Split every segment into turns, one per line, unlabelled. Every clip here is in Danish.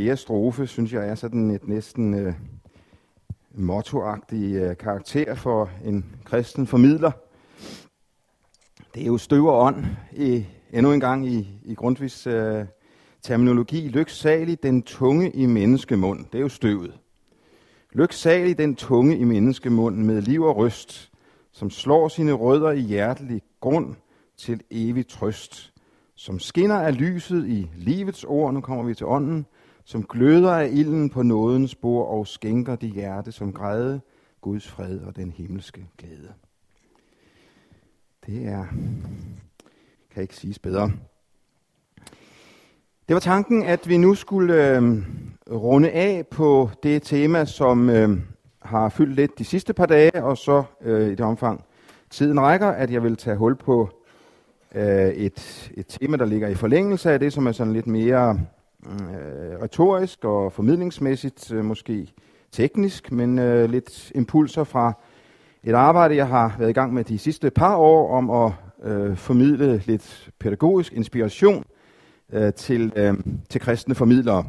fjerde strofe, synes jeg er sådan et næsten øh, mottoagtig øh, karakter for en kristen formidler. Det er jo støv og ånd i, endnu en gang i, i Grundtvigs øh, terminologi. Lyksalig den tunge i menneskemund. Det er jo støvet. Lyksalig den tunge i menneskemunden med liv og røst, som slår sine rødder i hjertelig grund til evig trøst, som skinner af lyset i livets ord, nu kommer vi til ånden, som gløder af ilden på nådens bord og skænker det hjerte, som græde Guds fred og den himmelske glæde. Det er, kan ikke siges bedre. Det var tanken, at vi nu skulle øh, runde af på det tema, som øh, har fyldt lidt de sidste par dage, og så øh, i det omfang tiden rækker, at jeg vil tage hul på øh, et, et tema, der ligger i forlængelse af det, som er sådan lidt mere øh, retorisk og formidlingsmæssigt, øh, måske teknisk, men øh, lidt impulser fra et arbejde, jeg har været i gang med de sidste par år om at øh, formidle lidt pædagogisk inspiration øh, til, øh, til kristne formidlere.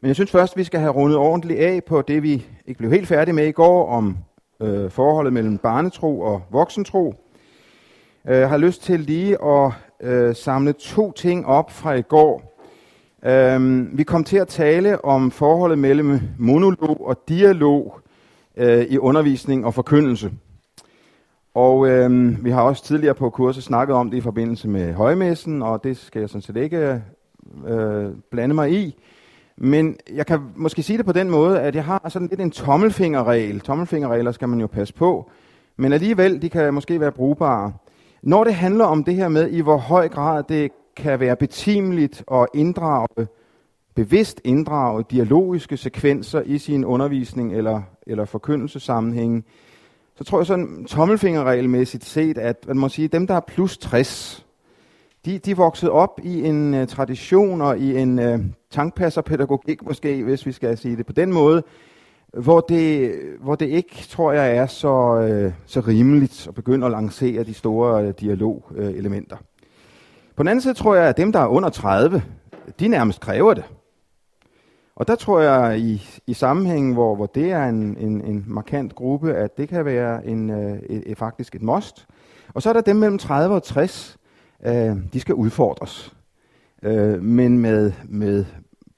Men jeg synes først, vi skal have rundet ordentligt af på det, vi ikke blev helt færdige med i går, om øh, forholdet mellem barnetro og voksentro. Øh, jeg har lyst til lige at øh, samle to ting op fra i går. Øhm, vi kom til at tale om forholdet mellem monolog og dialog øh, i undervisning og forkyndelse. Og øh, vi har også tidligere på kurset snakket om det i forbindelse med højmessen, og det skal jeg sådan set ikke øh, blande mig i. Men jeg kan måske sige det på den måde, at jeg har sådan lidt en tommelfingerregel. Tommelfingerregler skal man jo passe på. Men alligevel, de kan måske være brugbare. Når det handler om det her med, i hvor høj grad det kan være betimeligt at inddrage, bevidst inddrage dialogiske sekvenser i sin undervisning eller, eller forkyndelsesammenhæng, så tror jeg sådan tommelfingerregelmæssigt set, at man må sige, at dem, der er plus 60, de, de voksede op i en uh, tradition og i en øh, uh, tankpasserpædagogik måske, hvis vi skal sige det på den måde, hvor det, hvor det ikke, tror jeg, er så, uh, så rimeligt at begynde at lancere de store uh, dialogelementer. På den anden side tror jeg, at dem, der er under 30, de nærmest kræver det. Og der tror jeg i, i sammenhængen, hvor, hvor det er en, en, en markant gruppe, at det kan være en, øh, et, et, faktisk et must. Og så er der dem mellem 30 og 60, øh, de skal udfordres, øh, men med, med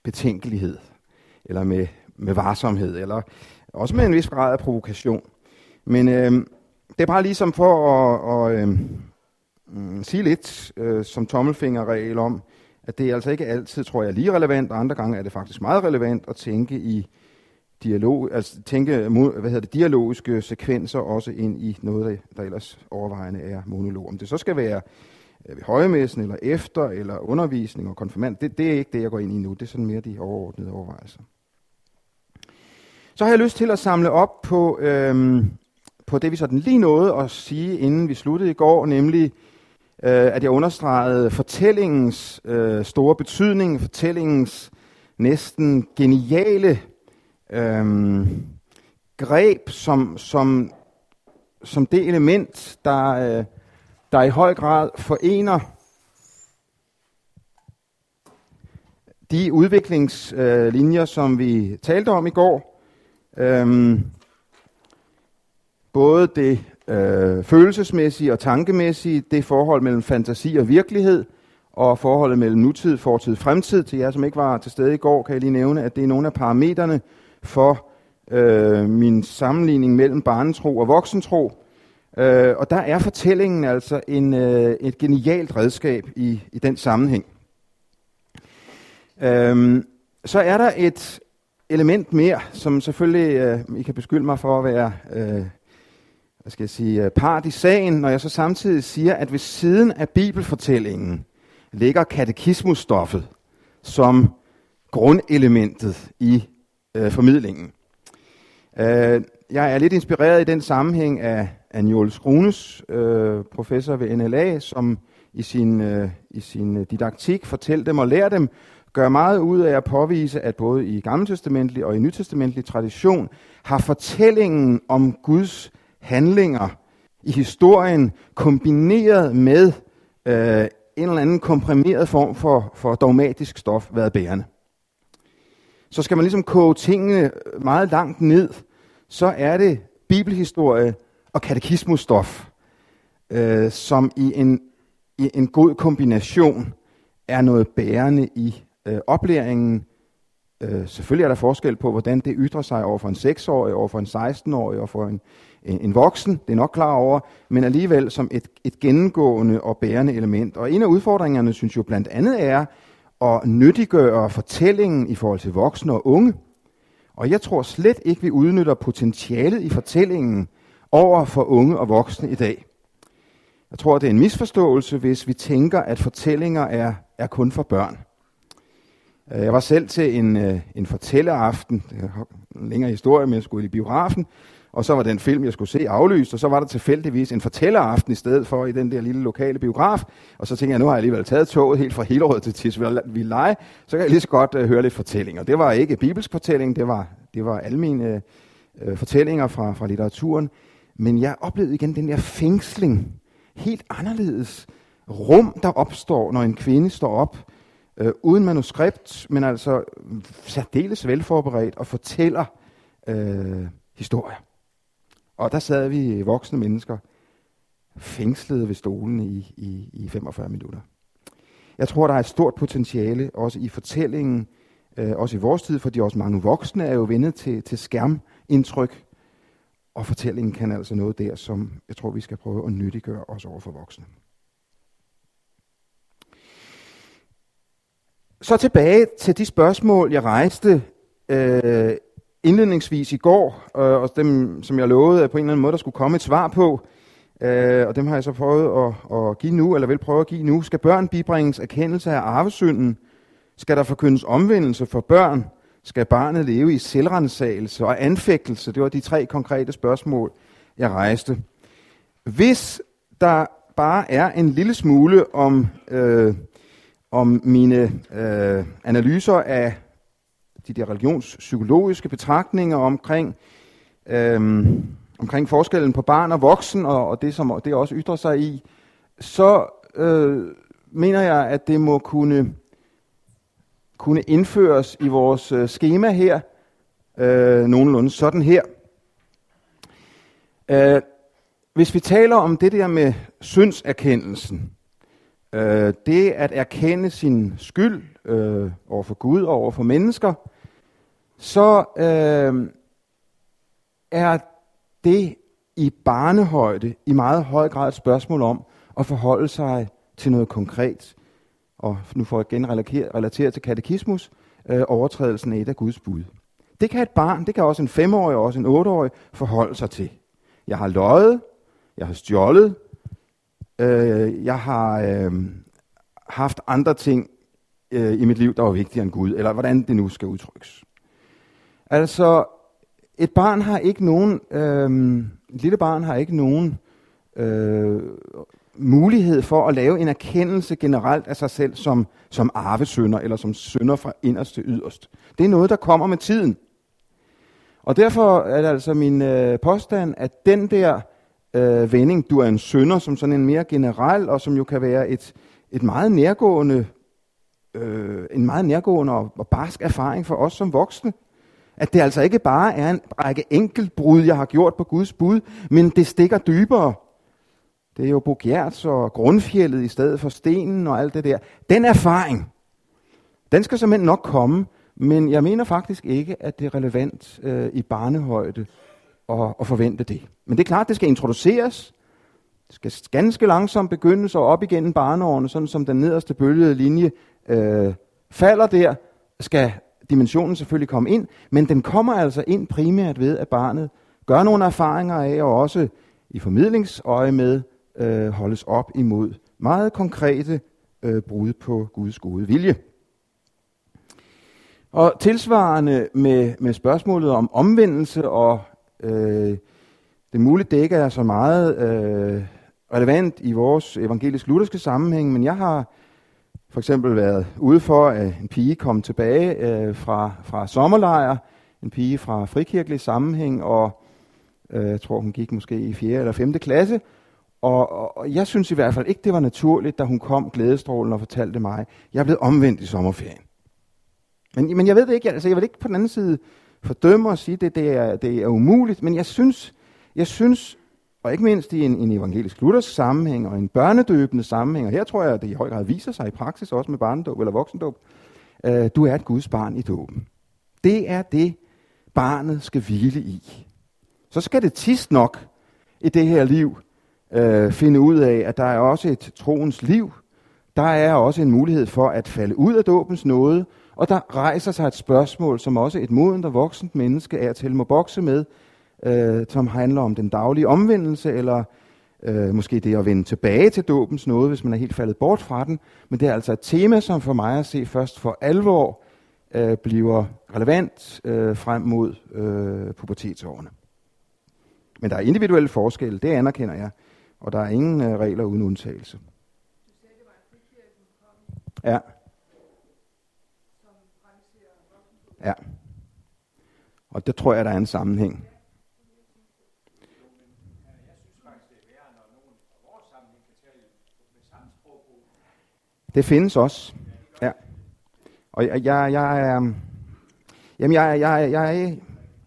betænkelighed, eller med, med varsomhed, eller også med en vis grad af provokation. Men øh, det er bare ligesom for at, at øh, mm, sige lidt øh, som tommelfingerregel om, at det er altså ikke altid, tror jeg, lige relevant, og andre gange er det faktisk meget relevant at tænke i dialog, altså tænke hvad hedder det, dialogiske sekvenser også ind i noget, der ellers overvejende er monolog. Om det så skal være øh, ved højmessen, eller efter, eller undervisning og konfirmand, det, det er ikke det, jeg går ind i nu. Det er sådan mere de overordnede overvejelser. Så har jeg lyst til at samle op på, øhm, på det, vi sådan lige nåede at sige, inden vi sluttede i går, nemlig øh, at jeg understregede fortællingens øh, store betydning, fortællingens næsten geniale øh, greb som, som, som det element, der, øh, der i høj grad forener de udviklingslinjer, øh, som vi talte om i går. Øh, både det øh, følelsesmæssige og tankemæssige, det forhold mellem fantasi og virkelighed, og forholdet mellem nutid, fortid og fremtid. Til jer, som ikke var til stede i går, kan jeg lige nævne, at det er nogle af parametrene for øh, min sammenligning mellem barnetro og voksentro. Øh, og der er fortællingen altså en, øh, et genialt redskab i, i den sammenhæng. Øh, så er der et element mere, som selvfølgelig øh, I kan beskylde mig for at være øh, hvad skal jeg sige, øh, part i sagen, når jeg så samtidig siger, at ved siden af bibelfortællingen ligger katekismusstoffet som grundelementet i øh, formidlingen. Øh, jeg er lidt inspireret i den sammenhæng af, af Njål øh, professor ved NLA, som i sin, øh, i sin øh, didaktik fortæl dem og lær dem, gør meget ud af at påvise, at både i gammeltestamentlig og i nytestamentlig tradition har fortællingen om Guds handlinger i historien kombineret med øh, en eller anden komprimeret form for, for dogmatisk stof været bærende. så skal man ligesom koge tingene meget langt ned, så er det bibelhistorie og katekismusstof, øh, som i en, i en god kombination er noget bærende i øh, oplæringen. Øh, selvfølgelig er der forskel på, hvordan det ytrer sig over for en 6-årig, over for en 16-årig og for en, en, voksen. Det er nok klar over, men alligevel som et, et gennemgående og bærende element. Og en af udfordringerne, synes jeg blandt andet er at nyttiggøre fortællingen i forhold til voksne og unge. Og jeg tror slet ikke, vi udnytter potentialet i fortællingen over for unge og voksne i dag. Jeg tror, det er en misforståelse, hvis vi tænker, at fortællinger er, er kun for børn. Jeg var selv til en, øh, en fortælleaften, en længere historie, men jeg skulle i biografen, og så var den film, jeg skulle se, aflyst, og så var der tilfældigvis en fortælleraften i stedet for i den der lille lokale biograf. Og så tænkte jeg, nu har jeg alligevel taget toget helt fra Hillerød til Tisvildeleje, så kan jeg lige så godt uh, høre lidt fortællinger. Det var ikke bibelsk fortælling, det var, det var almene uh, fortællinger fra, fra litteraturen. Men jeg oplevede igen den der fængsling, helt anderledes rum, der opstår, når en kvinde står op, øh, uden manuskript, men altså særdeles velforberedt og fortæller øh, historier. Og der sad vi voksne mennesker, fængslede ved stolen i, i, i 45 minutter. Jeg tror, der er et stort potentiale også i fortællingen, øh, også i vores tid, fordi også mange voksne er jo vendet til, til skærmindtryk, og fortællingen kan altså noget der, som jeg tror, vi skal prøve at nyttiggøre også over for voksne. Så tilbage til de spørgsmål, jeg rejste øh, indledningsvis i går, øh, og dem, som jeg lovede, at på en eller anden måde, der skulle komme et svar på, øh, og dem har jeg så prøvet at, at give nu, eller vil prøve at give nu. Skal børn bibringes erkendelse af arvesynden? Skal der forkyndes omvendelse for børn? Skal barnet leve i selvrensagelse og anfægtelse? Det var de tre konkrete spørgsmål, jeg rejste. Hvis der bare er en lille smule om, øh, om mine øh, analyser af de der religionspsykologiske betragtninger omkring, øhm, omkring forskellen på barn og voksen, og, og det, som det også ytrer sig i, så øh, mener jeg, at det må kunne, kunne indføres i vores øh, schema her, øh, nogenlunde sådan her. Øh, hvis vi taler om det der med syndserkendelsen, øh, det at erkende sin skyld øh, over for Gud og over for mennesker, så øh, er det i barnehøjde i meget høj grad et spørgsmål om at forholde sig til noget konkret. Og nu får jeg igen relateret til katekismus, øh, overtrædelsen af et af Guds bud. Det kan et barn, det kan også en femårig og også en otteårig forholde sig til. Jeg har løjet, jeg har stjålet, øh, jeg har øh, haft andre ting øh, i mit liv, der var vigtigere end Gud, eller hvordan det nu skal udtrykkes. Altså, et barn har ikke nogen, øh, et lille barn har ikke nogen øh, mulighed for at lave en erkendelse generelt af sig selv som, som arvesønder, eller som sønder fra inderst til yderst. Det er noget, der kommer med tiden. Og derfor er det altså min øh, påstand, at den der øh, vending, du er en sønder, som sådan en mere generel, og som jo kan være et, et meget nærgående, øh, en meget nærgående og, og barsk erfaring for os som voksne, at det altså ikke bare er en række enkeltbrud, jeg har gjort på Guds bud, men det stikker dybere. Det er jo Bogjerts og grundfjellet i stedet for stenen og alt det der. Den erfaring, den skal simpelthen nok komme, men jeg mener faktisk ikke, at det er relevant øh, i barnehøjde at, at forvente det. Men det er klart, det skal introduceres. Det skal ganske langsomt begyndes og op igennem barneårene, sådan som den nederste bølgede linje øh, falder der, skal dimensionen selvfølgelig komme ind, men den kommer altså ind primært ved, at barnet gør nogle erfaringer af, og også i formidlingsøje med øh, holdes op imod meget konkrete øh, brud på Guds gode vilje. Og tilsvarende med, med spørgsmålet om omvendelse, og øh, det mulige muligt, det ikke er så meget øh, relevant i vores evangelisk-lutherske sammenhæng, men jeg har for eksempel været ude for, at en pige kom tilbage øh, fra, fra sommerlejr, en pige fra frikirkelig sammenhæng, og øh, jeg tror, hun gik måske i 4. eller 5. klasse, og, og, og jeg synes i hvert fald ikke, det var naturligt, da hun kom glædestrålen og fortalte mig, jeg er blevet omvendt i sommerferien. Men, men jeg ved det ikke, altså jeg vil ikke på den anden side fordømme og sige, at det, det, er, det er umuligt, men jeg synes, jeg synes, og ikke mindst i en, en evangelisk luthersk sammenhæng og en børnedøbende sammenhæng, og her tror jeg, at det i høj grad viser sig i praksis også med barnedåb eller voksendåb, øh, du er et Guds barn i dåben. Det er det, barnet skal hvile i. Så skal det tis nok i det her liv øh, finde ud af, at der er også et troens liv. Der er også en mulighed for at falde ud af dåbens nåde, og der rejser sig et spørgsmål, som også et modent og voksent menneske er til må bokse med, øh, som handler om den daglige omvendelse, eller øh, måske det at vende tilbage til dåbens nåde, hvis man er helt faldet bort fra den. Men det er altså et tema, som for mig at se først for alvor øh, bliver relevant øh, frem mod øh, pubertetsårene. Men der er individuelle forskelle, det anerkender jeg, og der er ingen øh, regler uden undtagelse. Ja. Ja. Og det tror jeg, der er en sammenhæng. Det findes også. Ja. Og jeg, jeg, jeg er... Jamen, jeg, jeg, jeg, jeg,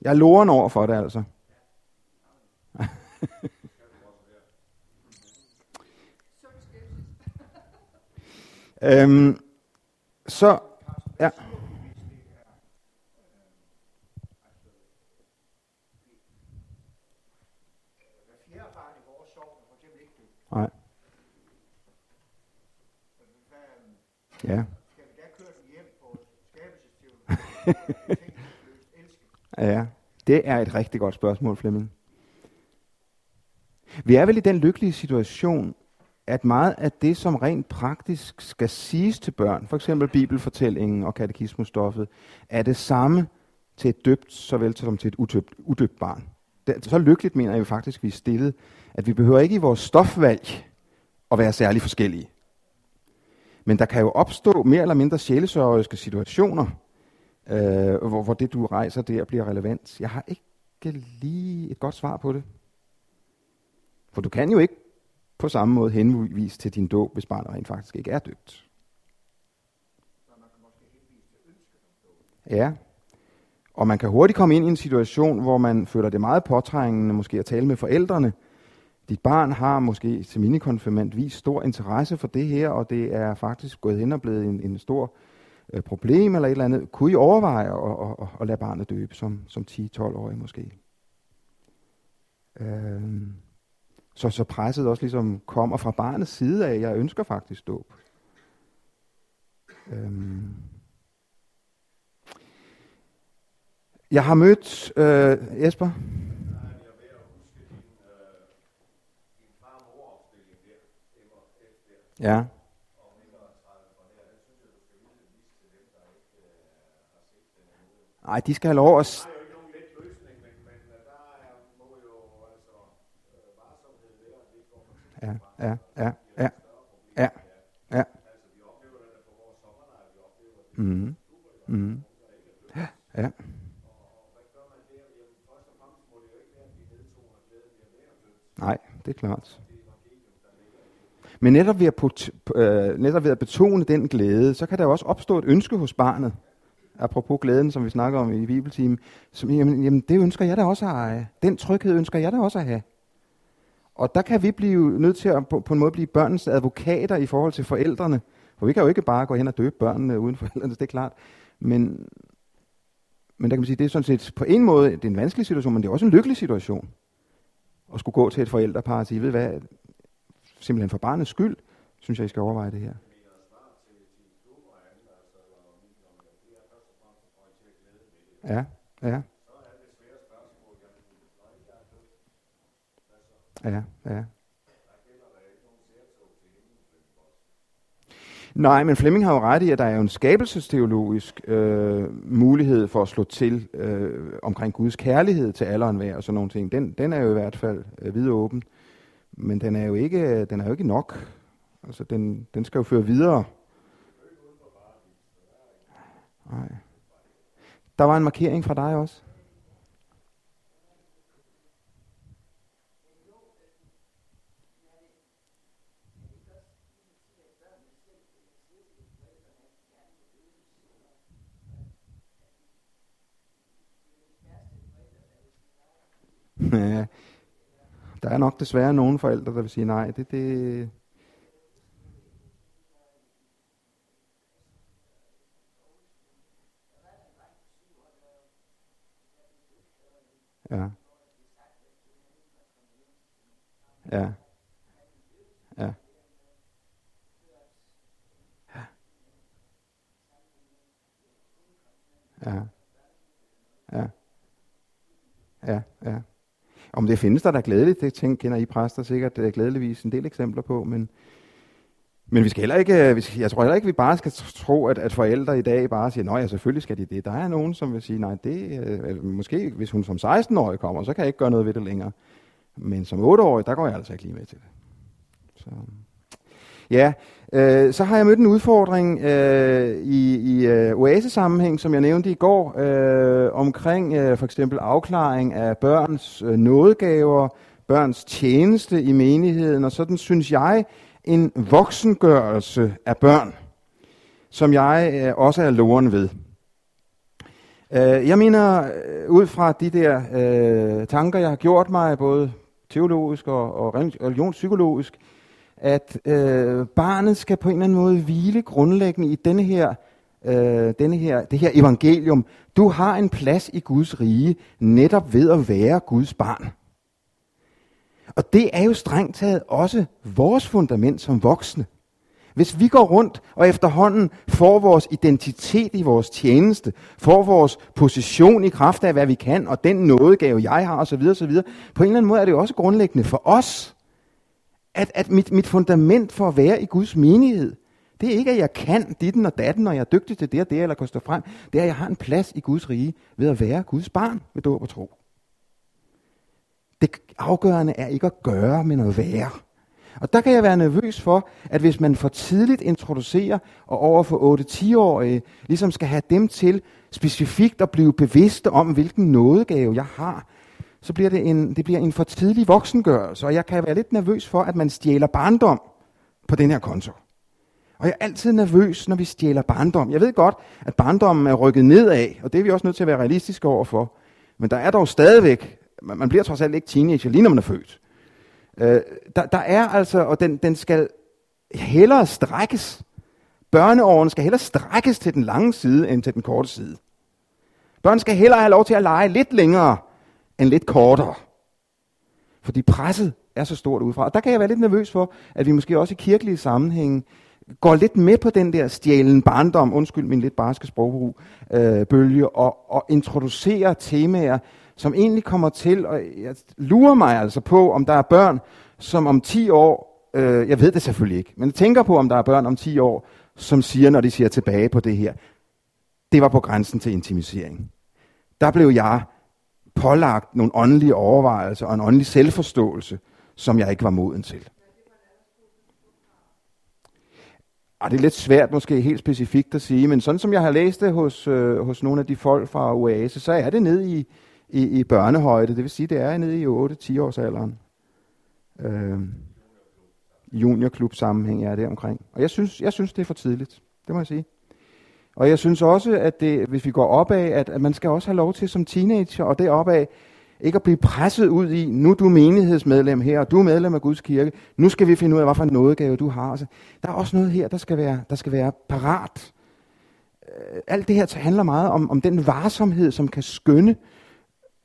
jeg er loren over for det, altså. øhm, så, ja. Ja. ja, det er et rigtig godt spørgsmål, Flemming. Vi er vel i den lykkelige situation, at meget af det, som rent praktisk skal siges til børn, for eksempel bibelfortællingen og katekismusstoffet, er det samme til et døbt, såvel som til et udøbt, udøbt barn. Det, så lykkeligt mener jeg faktisk, vi er stillet, at vi behøver ikke i vores stofvalg at være særlig forskellige. Men der kan jo opstå mere eller mindre sjælesørgeriske situationer, øh, hvor, hvor det, du rejser der, bliver relevant. Jeg har ikke lige et godt svar på det. For du kan jo ikke på samme måde henvise til din dåb, hvis barnet rent faktisk ikke er døbt. Ja. Og man kan hurtigt komme ind i en situation, hvor man føler det meget påtrængende måske at tale med forældrene. Dit barn har måske til minikonfirmand vist stor interesse for det her, og det er faktisk gået hen og blevet en, en stor øh, problem eller et eller andet. Kunne I overveje at, at, at, at lade barnet døbe som, som 10-12-årig måske? Øh. Så, så presset også ligesom kommer fra barnets side af, jeg ønsker faktisk dåb. Øhm. Jeg har mødt øh, Esper. Ja. Nej, de skal have lov at... ja, ja, ja, ja, ja, ja. Mm. Mm. Ja, ja. Nej, det er klart. Men netop ved, at put, øh, netop ved at betone den glæde, så kan der jo også opstå et ønske hos barnet. Apropos glæden, som vi snakker om i bibeltimen. Som, jamen, jamen, det ønsker jeg da også at have. Den tryghed ønsker jeg da også at have. Og der kan vi blive nødt til at på, på en måde blive børnens advokater i forhold til forældrene. For vi kan jo ikke bare gå hen og døbe børnene uden forældrene, det er klart. Men, men der kan man sige, det er sådan set på en måde, det er en vanskelig situation, men det er også en lykkelig situation. At skulle gå til et forældrepar og sige, ved hvad, simpelthen for barnets skyld, synes jeg, I skal overveje det her. Ja, ja. Ja, ja. Nej, men Flemming har jo ret i, at der er jo en skabelsesteologisk øh, mulighed for at slå til øh, omkring Guds kærlighed til alle og enhver og sådan nogle ting. Den, den er jo i hvert fald øh, vidåben. åben. Men den er jo ikke, den er jo ikke nok. Altså, den, den skal jo føre videre. Nej. Der var en markering fra dig også. Ja, der er nok desværre nogle forældre, der vil sige nej. Det, det, Ja. Ja. Ja. Ja. Ja. Ja, ja. Om det findes der da glædeligt, det tænker, kender I præster sikkert uh, glædeligvis en del eksempler på, men, men vi skal heller ikke, øh, jeg tror heller ikke, vi bare skal tro, at, at forældre i dag bare siger, nej, ja, selvfølgelig skal de det. Der er nogen, som vil sige, nej, det, øh, måske hvis hun som 16-årig kommer, så kan jeg ikke gøre noget ved det længere. Men som 8-årig, der går jeg altså ikke lige med til det. Så. Ja, øh, så har jeg mødt en udfordring øh, i, i øh, oase-sammenhæng, som jeg nævnte i går, øh, omkring øh, for eksempel afklaring af børns øh, nådegaver, børns tjeneste i menigheden, og sådan synes jeg, en voksengørelse af børn, som jeg øh, også er loren ved. Øh, jeg mener, øh, ud fra de der øh, tanker, jeg har gjort mig, både teologisk og, og religionspsykologisk, at øh, barnet skal på en eller anden måde hvile grundlæggende i denne her, øh, denne her, det her evangelium. Du har en plads i Guds rige netop ved at være Guds barn. Og det er jo strengt taget også vores fundament som voksne. Hvis vi går rundt og efterhånden får vores identitet i vores tjeneste, får vores position i kraft af, hvad vi kan, og den nådegave, jeg har osv., osv., på en eller anden måde er det jo også grundlæggende for os, at, at mit, mit fundament for at være i Guds menighed, det er ikke, at jeg kan ditten og datten, og jeg er dygtig til det og det, eller kan stå frem. Det er, at jeg har en plads i Guds rige ved at være Guds barn ved dåb og tro. Det afgørende er ikke at gøre, men at være. Og der kan jeg være nervøs for, at hvis man for tidligt introducerer, og over for 8-10-årige, ligesom skal have dem til specifikt at blive bevidste om, hvilken nådegave jeg har, så bliver det en, det bliver en for tidlig voksengørelse, og jeg kan være lidt nervøs for, at man stjæler barndom på den her konto. Og jeg er altid nervøs, når vi stjæler barndom. Jeg ved godt, at barndommen er rykket nedad, og det er vi også nødt til at være realistiske overfor. Men der er dog stadigvæk man bliver trods alt ikke teenager, lige når man er født. Øh, der, der er altså, og den, den skal hellere strækkes. Børneåren skal hellere strækkes til den lange side, end til den korte side. Børn skal hellere have lov til at lege lidt længere, end lidt kortere. Fordi presset er så stort udefra. Og der kan jeg være lidt nervøs for, at vi måske også i kirkelige sammenhænge går lidt med på den der stjælen barndom, undskyld min lidt barske sprogbrug, øh, bølge, og, og introducerer temaer, som egentlig kommer til, og jeg lurer mig altså på, om der er børn, som om 10 år, øh, jeg ved det selvfølgelig ikke, men jeg tænker på, om der er børn om 10 år, som siger, når de siger tilbage på det her, det var på grænsen til intimisering. Der blev jeg pålagt nogle åndelige overvejelser og en åndelig selvforståelse, som jeg ikke var moden til. Og det er lidt svært måske helt specifikt at sige, men sådan som jeg har læst det hos, øh, hos nogle af de folk fra Oase, så er det ned i, i, i børnehøjde. Det vil sige, det er nede i 8-10 års alderen. Øh, juniorklub sammenhæng er det omkring. Og jeg synes, jeg synes, det er for tidligt. Det må jeg sige. Og jeg synes også, at det, hvis vi går opad, at, at man skal også have lov til som teenager, og deropad, ikke at blive presset ud i, nu er du menighedsmedlem her, og du er medlem af Guds kirke, nu skal vi finde ud af, hvad for en nådegave du har. Altså, der er også noget her, der skal være, der skal være parat. Øh, alt det her handler meget om, om den varsomhed, som kan skønne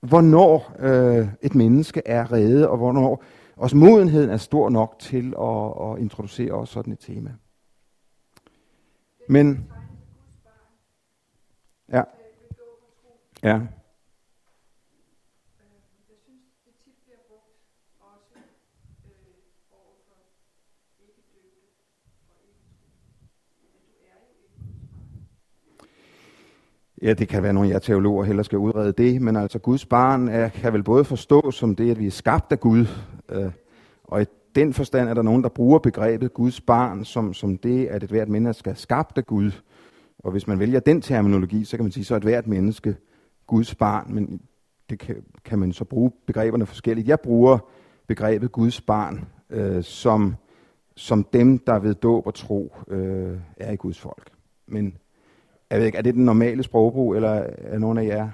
hvornår øh, et menneske er reddet, og hvornår også modenheden er stor nok til at, at introducere os sådan et tema. Men, ja. Ja, det kan være nogle af jer teologer heller skal udrede det, men altså Guds barn er, kan vel både forstå som det, at vi er skabt af Gud, øh, og i den forstand er der nogen, der bruger begrebet Guds barn som, som det, at et hvert menneske er skabt af Gud. Og hvis man vælger den terminologi, så kan man sige, så er et hvert menneske Guds barn, men det kan, kan man så bruge begreberne forskelligt. Jeg bruger begrebet Guds barn øh, som, som dem, der ved dåb og tro øh, er i Guds folk. Men jeg ved ikke, er det den normale sprogbrug, eller er nogen af jer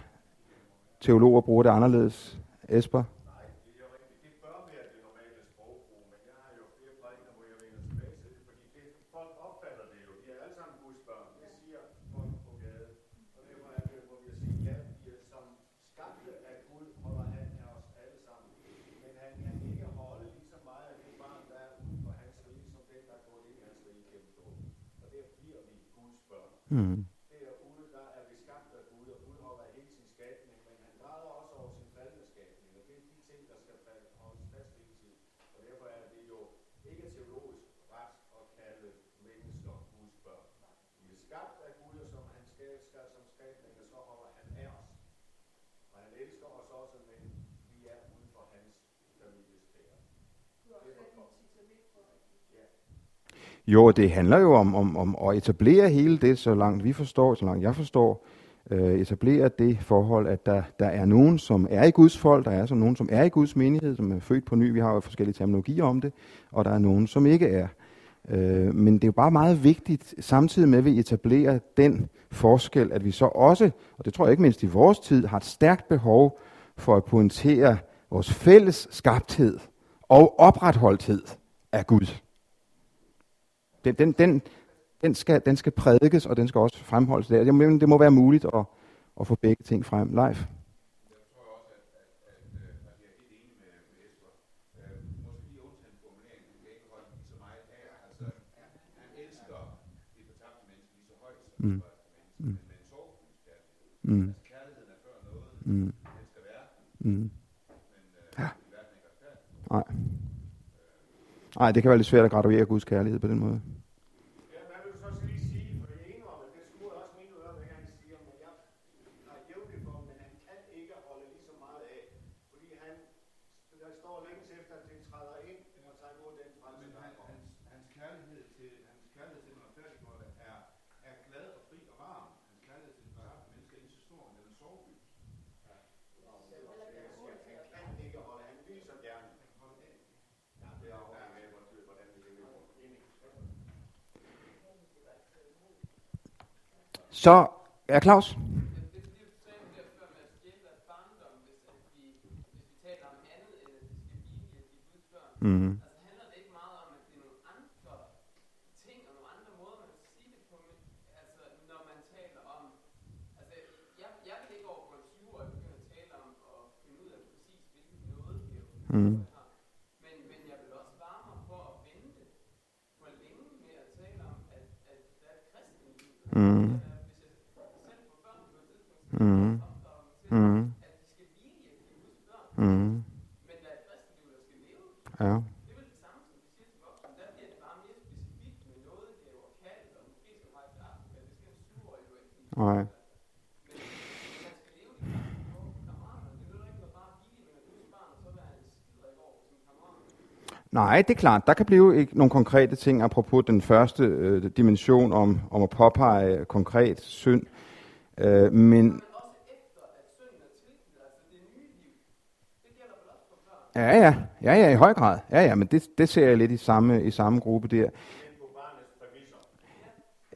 teologer bruger det anderledes? Esper? Mm. Jo, det handler jo om, om, om at etablere hele det, så langt vi forstår, så langt jeg forstår, øh, etablere det forhold, at der, der er nogen, som er i Guds folk, der er som nogen, som er i Guds menighed, som er født på ny. Vi har jo forskellige terminologier om det, og der er nogen, som ikke er. Øh, men det er jo bare meget vigtigt, samtidig med at vi etablerer den forskel, at vi så også, og det tror jeg ikke mindst i vores tid, har et stærkt behov for at pointere vores fælles skabthed og opretholdthed af Gud. Den, den, den, den, skal, den skal prædikes, og den skal også fremholdes der. Det, det må være muligt at, at få begge ting frem live. Mm. Mm. Mm. Mm. Mm. Ja. Nej. Nej, det kan være lidt svært at graduere Guds kærlighed på den måde. Så, er Claus? Mm. Altså det ikke meget om, at det er nogle andre ting og nogle andre måder, man kan sige det på, altså når man taler om, altså jeg, jeg vil ikke over for en 20 år begynde at tale om og finde ud af præcis, hvilken noget det er. Mm. Men, men jeg vil også vare mig for at vente for længe med at tale om, at, at der er et kristen liv. Mm. Mm. Mm. Mm. Ja. Nej. Nej, det er klart. Der kan blive ikke nogle konkrete ting, apropos den første øh, dimension om, om at påpege konkret synd. Øh, men Ja, ja, ja, ja, i høj grad. Ja, ja, men det, det ser jeg lidt i samme, i samme gruppe der.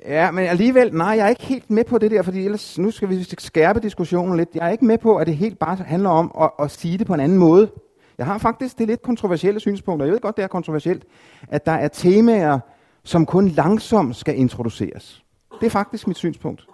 Ja, men alligevel, nej, jeg er ikke helt med på det der, fordi ellers, nu skal vi skærpe diskussionen lidt. Jeg er ikke med på, at det helt bare handler om at, at sige det på en anden måde. Jeg har faktisk det lidt kontroversielle synspunkt, og jeg ved godt, det er kontroversielt, at der er temaer, som kun langsomt skal introduceres. Det er faktisk mit synspunkt.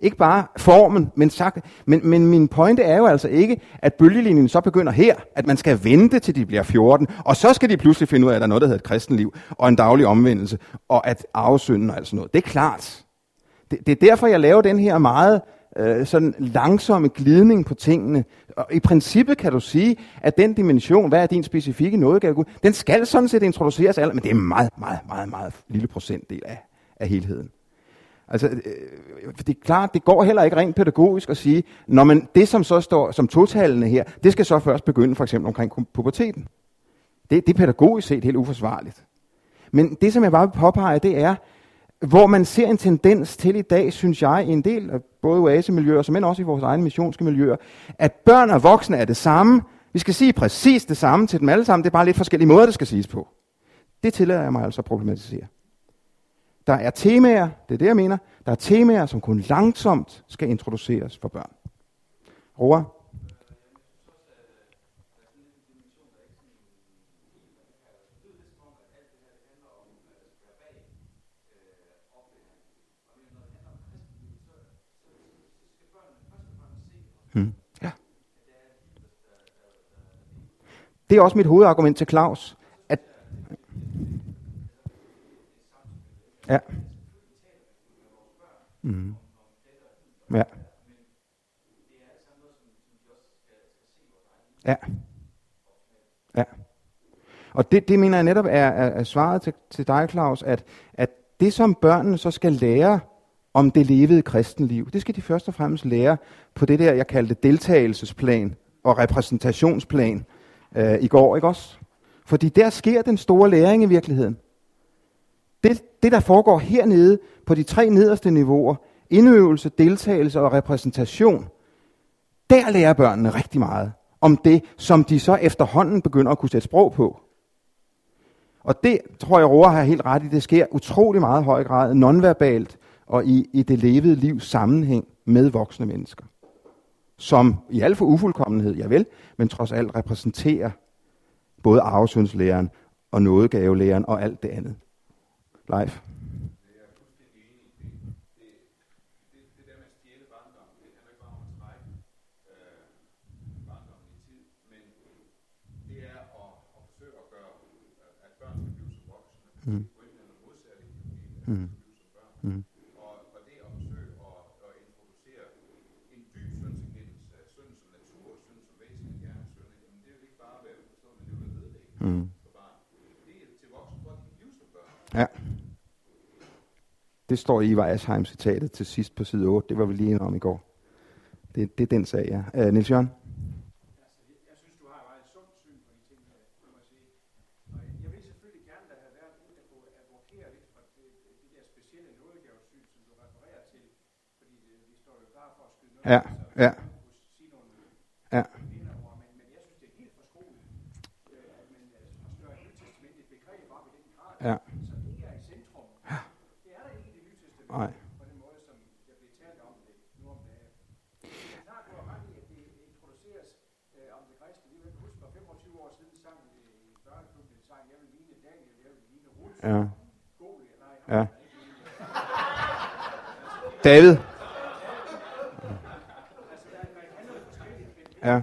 Ikke bare formen, men, sagt, men, men min pointe er jo altså ikke, at bølgelinjen så begynder her, at man skal vente til de bliver 14, og så skal de pludselig finde ud af, at der er noget, der hedder et kristenliv, og en daglig omvendelse, og at arvesynden og alt sådan noget. Det er klart. Det, det er derfor, jeg laver den her meget øh, sådan langsomme glidning på tingene. Og i princippet kan du sige, at den dimension, hvad er din specifikke nådegave, den skal sådan set introduceres, men det er en meget, meget, meget, meget lille procentdel af, af helheden. Altså, øh, det er klart, det går heller ikke rent pædagogisk at sige, når man, det som så står som totallene her, det skal så først begynde for eksempel omkring puberteten. Det, det er pædagogisk set helt uforsvarligt. Men det, som jeg bare vil påpege, det er, hvor man ser en tendens til i dag, synes jeg, i en del af både oasemiljøer, men også i vores egne missionske miljøer, at børn og voksne er det samme. Vi skal sige præcis det samme til dem alle sammen. Det er bare lidt forskellige måder, det skal siges på. Det tillader jeg mig altså at problematisere. Der er temaer, det er det, jeg mener, der er temaer, som kun langsomt skal introduceres for børn. Roar? Det er også mit hovedargument til Claus. Ja. Mm. Ja. Ja. Ja. Og det, det mener jeg netop er, er, er svaret til, til dig, Claus, at, at det som børnene så skal lære om det levede kristenliv, det skal de først og fremmest lære på det der, jeg kaldte deltagelsesplan og repræsentationsplan øh, i går, ikke også? Fordi der sker den store læring i virkeligheden. Det, det, der foregår hernede på de tre nederste niveauer, indøvelse, deltagelse og repræsentation, der lærer børnene rigtig meget om det, som de så efterhånden begynder at kunne sætte sprog på. Og det tror jeg, Roar har helt ret i, det sker utrolig meget høj grad nonverbalt og i, i det levede livs sammenhæng med voksne mennesker. Som i al for ufuldkommenhed, ja vel, men trods alt repræsenterer både arvesynslæren og nådegavelæren og alt det andet. Leif? Mm. Mm. Og, og det at forsøge at, at introducere en dyb syndserkendelse af synd som natur, synd som væsen, gerne synd, jamen det vil ikke bare være forstået, men det vil være vedlæggende mm. for barn. Det er til voksne, hvor de liv som Mm. Ja. Det står i Ivar Asheim-citatet til sidst på side 8. Det var vi lige enige om i går. Det, det er den sag, ja. Øh, Niels Jørgen? Ja. Ja. Ja. Nej. Ja. Ja. David? Ja.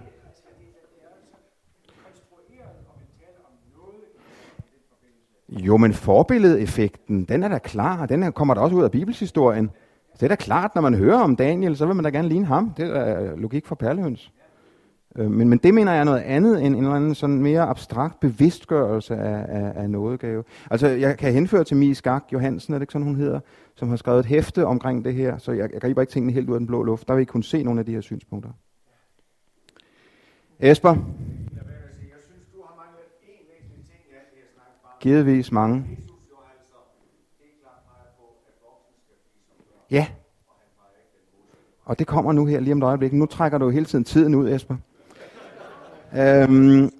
Jo, men forbilledeffekten, den er da klar. Den her kommer der også ud af bibelshistorien. Det er da klart, når man hører om Daniel, så vil man da gerne ligne ham. Det er øh, logik for perlehøns. Øh, men, men det mener jeg er noget andet end en eller anden sådan mere abstrakt bevidstgørelse af, af, af nådegave. Altså, jeg kan henføre til Mie Skak Johansen, er det ikke sådan, hun hedder, som har skrevet et hæfte omkring det her, så jeg, jeg griber ikke tingene helt ud af den blå luft. Der vil I kunne se nogle af de her synspunkter. Esper? Givetvis mange. Ja. Og det kommer nu her lige om et øjeblik. Nu trækker du hele tiden tiden ud, Esper. Øhm,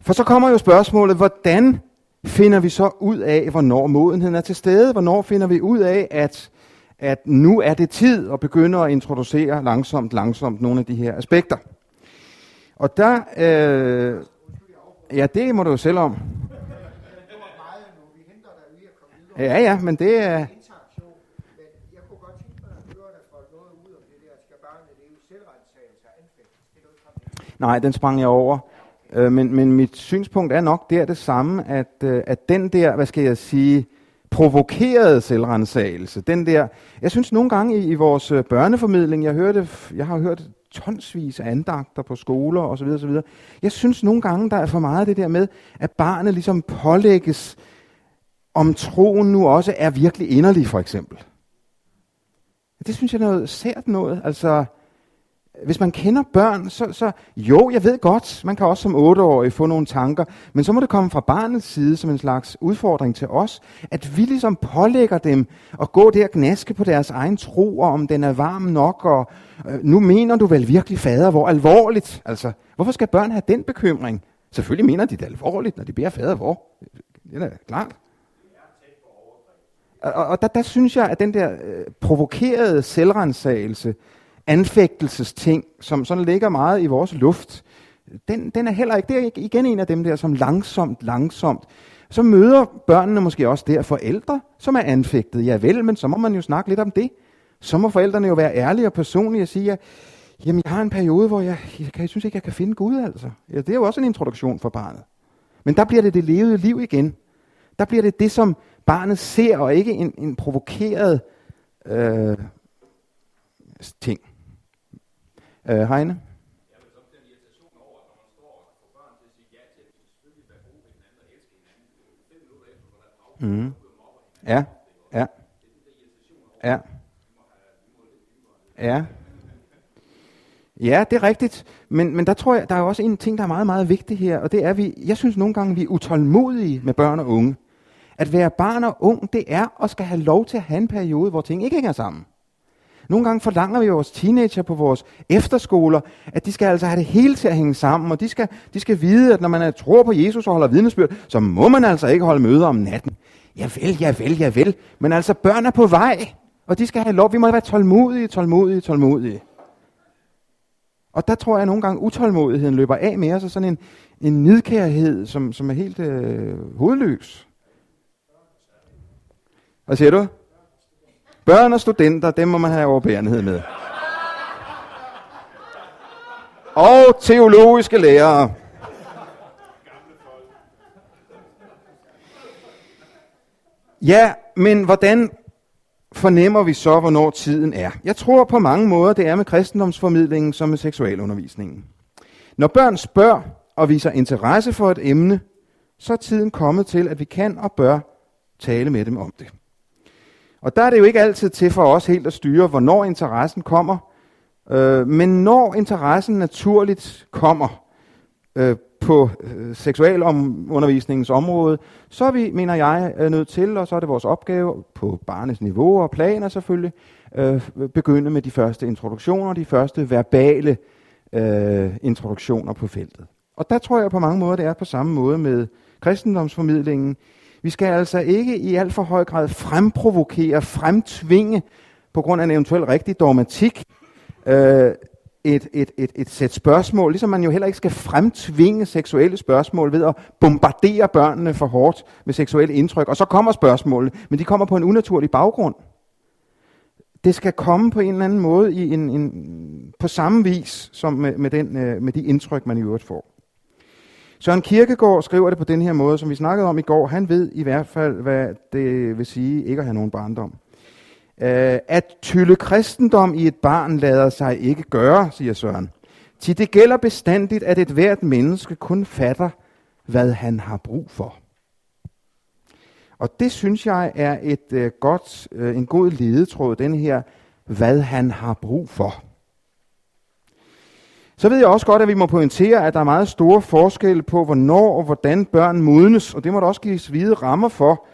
for så kommer jo spørgsmålet, hvordan finder vi så ud af, hvornår modenheden er til stede? Hvornår finder vi ud af, at, at nu er det tid at begynde at introducere langsomt, langsomt nogle af de her aspekter? Og der, øh, ja, det må du jo selv om. Ja, ja, men det er... Nej, den sprang jeg over. Øh, men, men mit synspunkt er nok der det samme, at, øh, at den der, hvad skal jeg sige, provokerede selvrensagelse, den der, jeg synes nogle gange i, i vores øh, børneformidling, jeg, hørte, jeg har hørt tonsvis af andagter på skoler osv. osv. Jeg synes nogle gange, der er for meget det der med, at barnet ligesom pålægges, om troen nu også er virkelig inderlig, for eksempel. Det synes jeg er noget sært noget. Altså, hvis man kender børn, så, så jo, jeg ved godt, man kan også som otteårig få nogle tanker, men så må det komme fra barnets side som en slags udfordring til os, at vi ligesom pålægger dem at gå der og gnaske på deres egen tro, og om den er varm nok, og øh, nu mener du vel virkelig fader, hvor alvorligt? Altså, hvorfor skal børn have den bekymring? Selvfølgelig mener de det alvorligt, når de beder fader, hvor? Det er da klart. Og, og der, der synes jeg, at den der øh, provokerede selvrensagelse, anfægtelsesting, som sådan ligger meget i vores luft, den, den er heller ikke, det er igen en af dem der, som langsomt, langsomt, så møder børnene måske også der forældre, som er anfægtet. Ja vel, men så må man jo snakke lidt om det. Så må forældrene jo være ærlige og personlige og sige, at jamen, jeg har en periode, hvor jeg, jeg, jeg synes ikke, jeg kan finde Gud, altså. Ja, det er jo også en introduktion for barnet. Men der bliver det det levede liv igen. Der bliver det det, som barnet ser, og ikke en, en provokeret øh, ting. Øh, Heine? Mm. Ja, ja. Ja. Ja. Ja, det er rigtigt. Men, men der tror jeg, der er også en ting, der er meget, meget vigtig her, og det er, at vi, jeg synes nogle gange, vi er utålmodige med børn og unge. At være barn og ung, det er at skal have lov til at have en periode, hvor ting ikke hænger sammen. Nogle gange forlanger vi vores teenager på vores efterskoler, at de skal altså have det hele til at hænge sammen, og de skal, de skal vide, at når man er, tror på Jesus og holder vidnesbyrd, så må man altså ikke holde møder om natten. Ja vel, ja vel, ja vel. Men altså, børn er på vej, og de skal have lov. Vi må være tålmodige, tålmodige, tålmodige. Og der tror jeg nogle gange, utålmodigheden løber af med os, og sådan en, en nidkærhed, som, som er helt øh, hovedløs. Hvad siger du? Børn og studenter, dem må man have overbærenhed med. Og teologiske lærere. Ja, men hvordan fornemmer vi så, hvornår tiden er? Jeg tror på mange måder, det er med kristendomsformidlingen som med seksualundervisningen. Når børn spørger og viser interesse for et emne, så er tiden kommet til, at vi kan og bør tale med dem om det. Og der er det jo ikke altid til for os helt at styre, hvornår interessen kommer. Øh, men når interessen naturligt kommer øh, på øh, seksualundervisningens område, så er vi, mener jeg, er nødt til, og så er det vores opgave på barnets niveau og planer selvfølgelig, øh, begynde med de første introduktioner, de første verbale øh, introduktioner på feltet. Og der tror jeg på mange måder, det er på samme måde med kristendomsformidlingen. Vi skal altså ikke i alt for høj grad fremprovokere, fremtvinge, på grund af en eventuel rigtig dogmatik, øh, et, et, et, et sæt spørgsmål, ligesom man jo heller ikke skal fremtvinge seksuelle spørgsmål ved at bombardere børnene for hårdt med seksuelle indtryk. Og så kommer spørgsmålene, men de kommer på en unaturlig baggrund. Det skal komme på en eller anden måde i en, en, på samme vis som med, med, den, øh, med de indtryk, man i øvrigt får. Søren Kierkegaard skriver det på den her måde, som vi snakkede om i går. Han ved i hvert fald, hvad det vil sige ikke at have nogen barndom. Uh, at tylle kristendom i et barn lader sig ikke gøre, siger Søren. Til det gælder bestandigt, at et hvert menneske kun fatter, hvad han har brug for. Og det synes jeg er et øh, godt, øh, en god ledetråd, den her, hvad han har brug for. Så ved jeg også godt, at vi må pointere, at der er meget store forskelle på, hvornår og hvordan børn modnes, og det må der også gives hvide rammer for.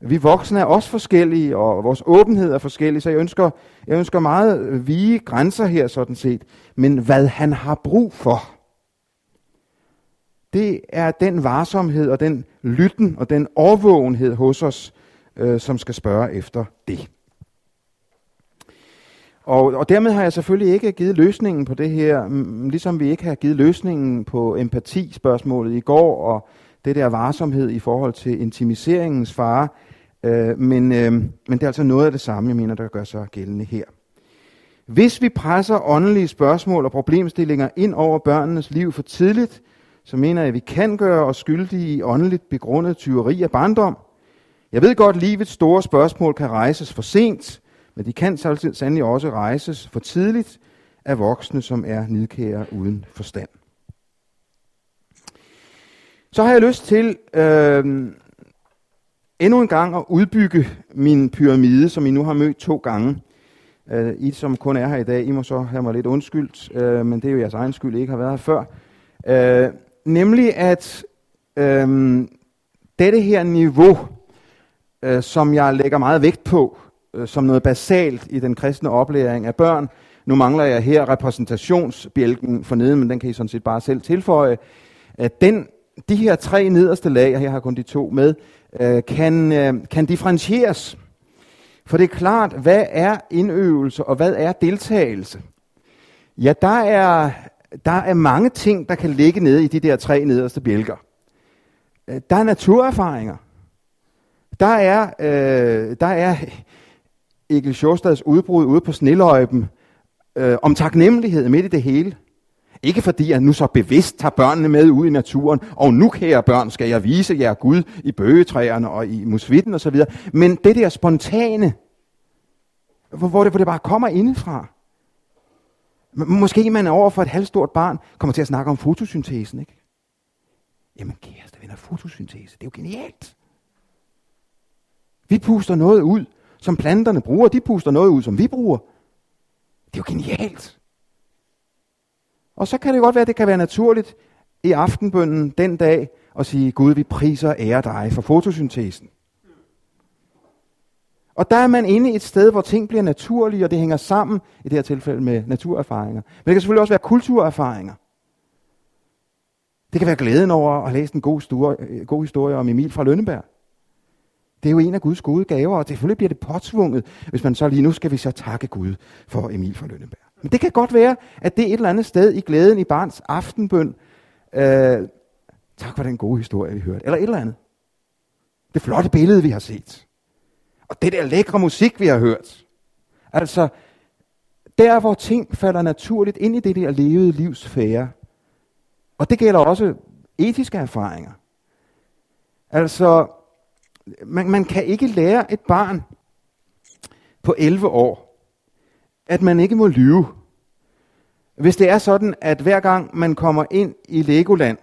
Vi voksne er også forskellige, og vores åbenhed er forskellig, så jeg ønsker, jeg ønsker meget vige grænser her sådan set. Men hvad han har brug for, det er den varsomhed og den lytten og den overvågenhed hos os, øh, som skal spørge efter det. Og, og dermed har jeg selvfølgelig ikke givet løsningen på det her, ligesom vi ikke har givet løsningen på empati-spørgsmålet i går, og det der varsomhed i forhold til intimiseringens fare. Øh, men, øh, men det er altså noget af det samme, jeg mener, der gør sig gældende her. Hvis vi presser åndelige spørgsmål og problemstillinger ind over børnenes liv for tidligt, så mener jeg, at vi kan gøre os skyldige i åndeligt begrundet tyveri af barndom. Jeg ved godt, at livets store spørgsmål kan rejses for sent, men de kan sandelig også rejses for tidligt af voksne, som er nidkære uden forstand. Så har jeg lyst til øh, endnu en gang at udbygge min pyramide, som I nu har mødt to gange. Øh, I, som kun er her i dag, I må så have mig lidt undskyldt, øh, men det er jo jeres egen skyld, I ikke har været her før. Øh, nemlig at øh, dette her niveau, øh, som jeg lægger meget vægt på, øh, som noget basalt i den kristne oplæring af børn. Nu mangler jeg her repræsentationsbjælken for neden, men den kan I sådan set bare selv tilføje. At den, de her tre nederste lag, og her har kun de to med, øh, kan, øh, kan differentieres. For det er klart, hvad er indøvelse, og hvad er deltagelse? Ja, der er, der er mange ting, der kan ligge nede i de der tre nederste bjælker. Øh, der er naturerfaringer. Der er, øh, der er Egil Sjåstads udbrud ude på Sneløjben øh, om taknemmelighed midt i det hele. Ikke fordi jeg nu så bevidst tager børnene med ud i naturen, og nu kære børn skal jeg vise jer Gud i bøgetræerne og i musvitten osv., men det der spontane, hvor, hvor, det, hvor det bare kommer indefra. Måske man over for et halvstort barn kommer til at snakke om fotosyntesen, ikke? Jamen kæreste venner, fotosyntese, det er jo genialt. Vi puster noget ud, som planterne bruger. De puster noget ud, som vi bruger. Det er jo genialt. Og så kan det godt være, at det kan være naturligt i aftenbønden den dag at sige, Gud, vi priser og ærer dig for fotosyntesen. Og der er man inde i et sted, hvor ting bliver naturlige, og det hænger sammen, i det her tilfælde med naturerfaringer. Men det kan selvfølgelig også være kulturerfaringer. Det kan være glæden over at læse en god, store, øh, god historie om Emil fra Lønneberg. Det er jo en af Guds gode gaver, og selvfølgelig bliver det påtvunget, hvis man så lige nu skal vi så takke Gud for Emil fra Lønneberg. Men det kan godt være, at det er et eller andet sted i glæden i barns aftenbøn. Øh, tak for den gode historie, vi hørte. Eller et eller andet. Det flotte billede, vi har set. Og det der lækre musik, vi har hørt. Altså, der hvor ting falder naturligt ind i det der levede livsfære. Og det gælder også etiske erfaringer. Altså, man, man kan ikke lære et barn på 11 år, at man ikke må lyve. Hvis det er sådan, at hver gang man kommer ind i Legoland,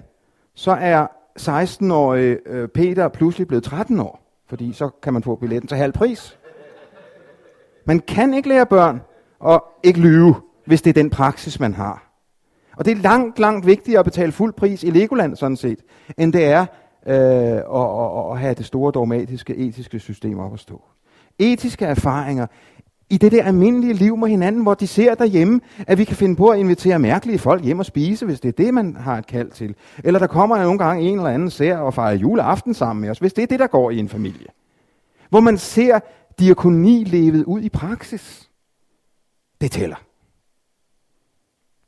så er 16-årige øh, Peter pludselig blevet 13 år, fordi så kan man få billetten til halv pris. Man kan ikke lære børn at ikke lyve, hvis det er den praksis, man har. Og det er langt, langt vigtigere at betale fuld pris i Legoland sådan set, end det er øh, og, og, og have det store dogmatiske, etiske system op at stå. Etiske erfaringer i det der almindelige liv med hinanden, hvor de ser derhjemme, at vi kan finde på at invitere mærkelige folk hjem og spise, hvis det er det, man har et kald til. Eller der kommer nogle gange en eller anden ser og fejrer juleaften sammen med os, hvis det er det, der går i en familie. Hvor man ser diakoni levet ud i praksis. Det tæller.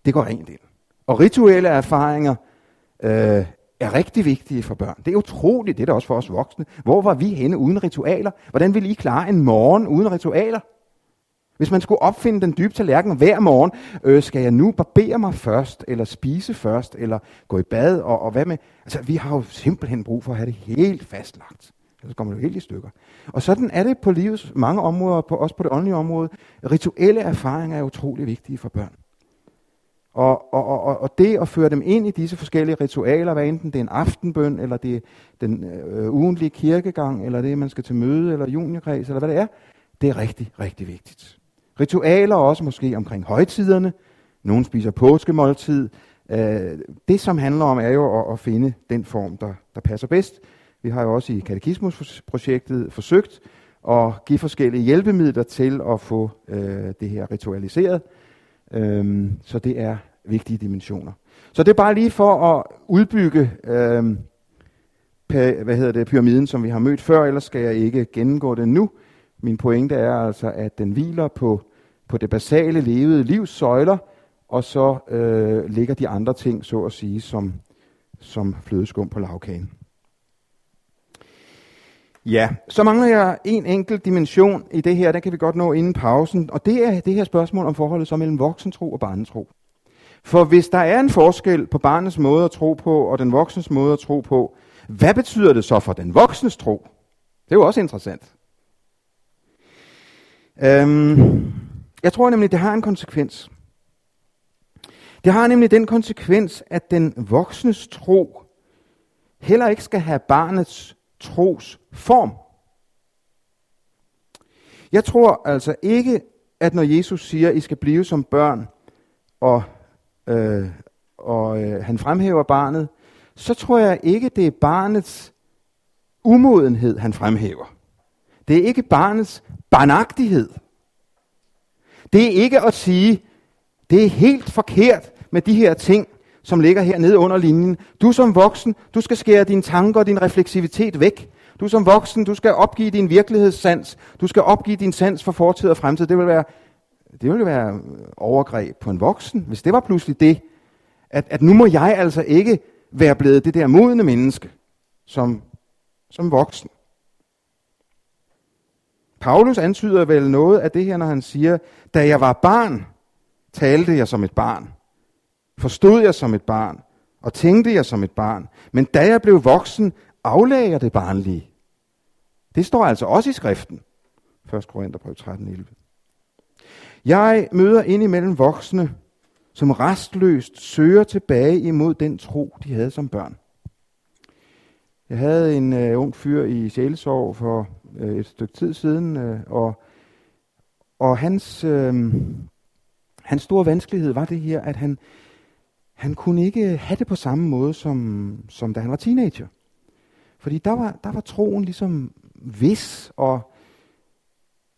Det går rent ind. Og rituelle erfaringer øh, er rigtig vigtige for børn. Det er utroligt, det er det også for os voksne. Hvor var vi henne uden ritualer? Hvordan ville I klare en morgen uden ritualer? Hvis man skulle opfinde den dybe tallerken hver morgen, øh, skal jeg nu barbere mig først, eller spise først, eller gå i bad, og, og hvad med? Altså, vi har jo simpelthen brug for at have det helt fastlagt. Ellers kommer det jo helt i stykker. Og sådan er det på livets mange områder, på, også på det åndelige område. Rituelle erfaringer er utrolig vigtige for børn. Og, og, og, og det at føre dem ind i disse forskellige ritualer, hvad enten det er en aftenbøn, eller det er den øh, ugentlige kirkegang, eller det er, man skal til møde, eller juniorkreds, eller hvad det er, det er rigtig, rigtig vigtigt. Ritualer også måske omkring højtiderne. Nogen spiser påskemåltid. Øh, det, som handler om, er jo at, at finde den form, der, der passer bedst. Vi har jo også i katekismusprojektet forsøgt at give forskellige hjælpemidler til at få øh, det her ritualiseret. Øhm, så det er vigtige dimensioner. Så det er bare lige for at udbygge øhm, hvad hedder det, pyramiden, som vi har mødt før, ellers skal jeg ikke gennemgå det nu. Min pointe er altså, at den hviler på, på det basale levede livs søjler, og så øh, ligger de andre ting, så at sige, som, som flødeskum på lavkagen. Ja, så mangler jeg en enkelt dimension i det her, den kan vi godt nå inden pausen, og det er det her spørgsmål om forholdet så mellem voksentro og barnetro. For hvis der er en forskel på barnets måde at tro på og den voksnes måde at tro på, hvad betyder det så for den voksnes tro? Det er jo også interessant. Øhm, jeg tror nemlig, det har en konsekvens. Det har nemlig den konsekvens, at den voksnes tro heller ikke skal have barnets tros form. Jeg tror altså ikke, at når Jesus siger, at I skal blive som børn, og, øh, og øh, han fremhæver barnet, så tror jeg ikke, det er barnets umodenhed, han fremhæver. Det er ikke barnets barnagtighed. Det er ikke at sige, det er helt forkert med de her ting, som ligger her nede under linjen. Du som voksen, du skal skære dine tanker og din refleksivitet væk. Du som voksen, du skal opgive din virkelighedssans. Du skal opgive din sans for fortid og fremtid. Det vil være, det vil være overgreb på en voksen, hvis det var pludselig det. At, at nu må jeg altså ikke være blevet det der modne menneske som, som voksen. Paulus antyder vel noget af det her, når han siger, da jeg var barn, talte jeg som et barn. Forstod jeg som et barn, og tænkte jeg som et barn. Men da jeg blev voksen, aflagde jeg det barnlige. Det står altså også i skriften. 1. Korintherbrev 13, 11. Jeg møder indimellem voksne, som restløst søger tilbage imod den tro, de havde som børn. Jeg havde en øh, ung fyr i sjælesorg for øh, et stykke tid siden, øh, og, og hans, øh, hans store vanskelighed var det her, at han, han kunne ikke have det på samme måde, som, som da han var teenager. Fordi der var, der var troen ligesom vis, og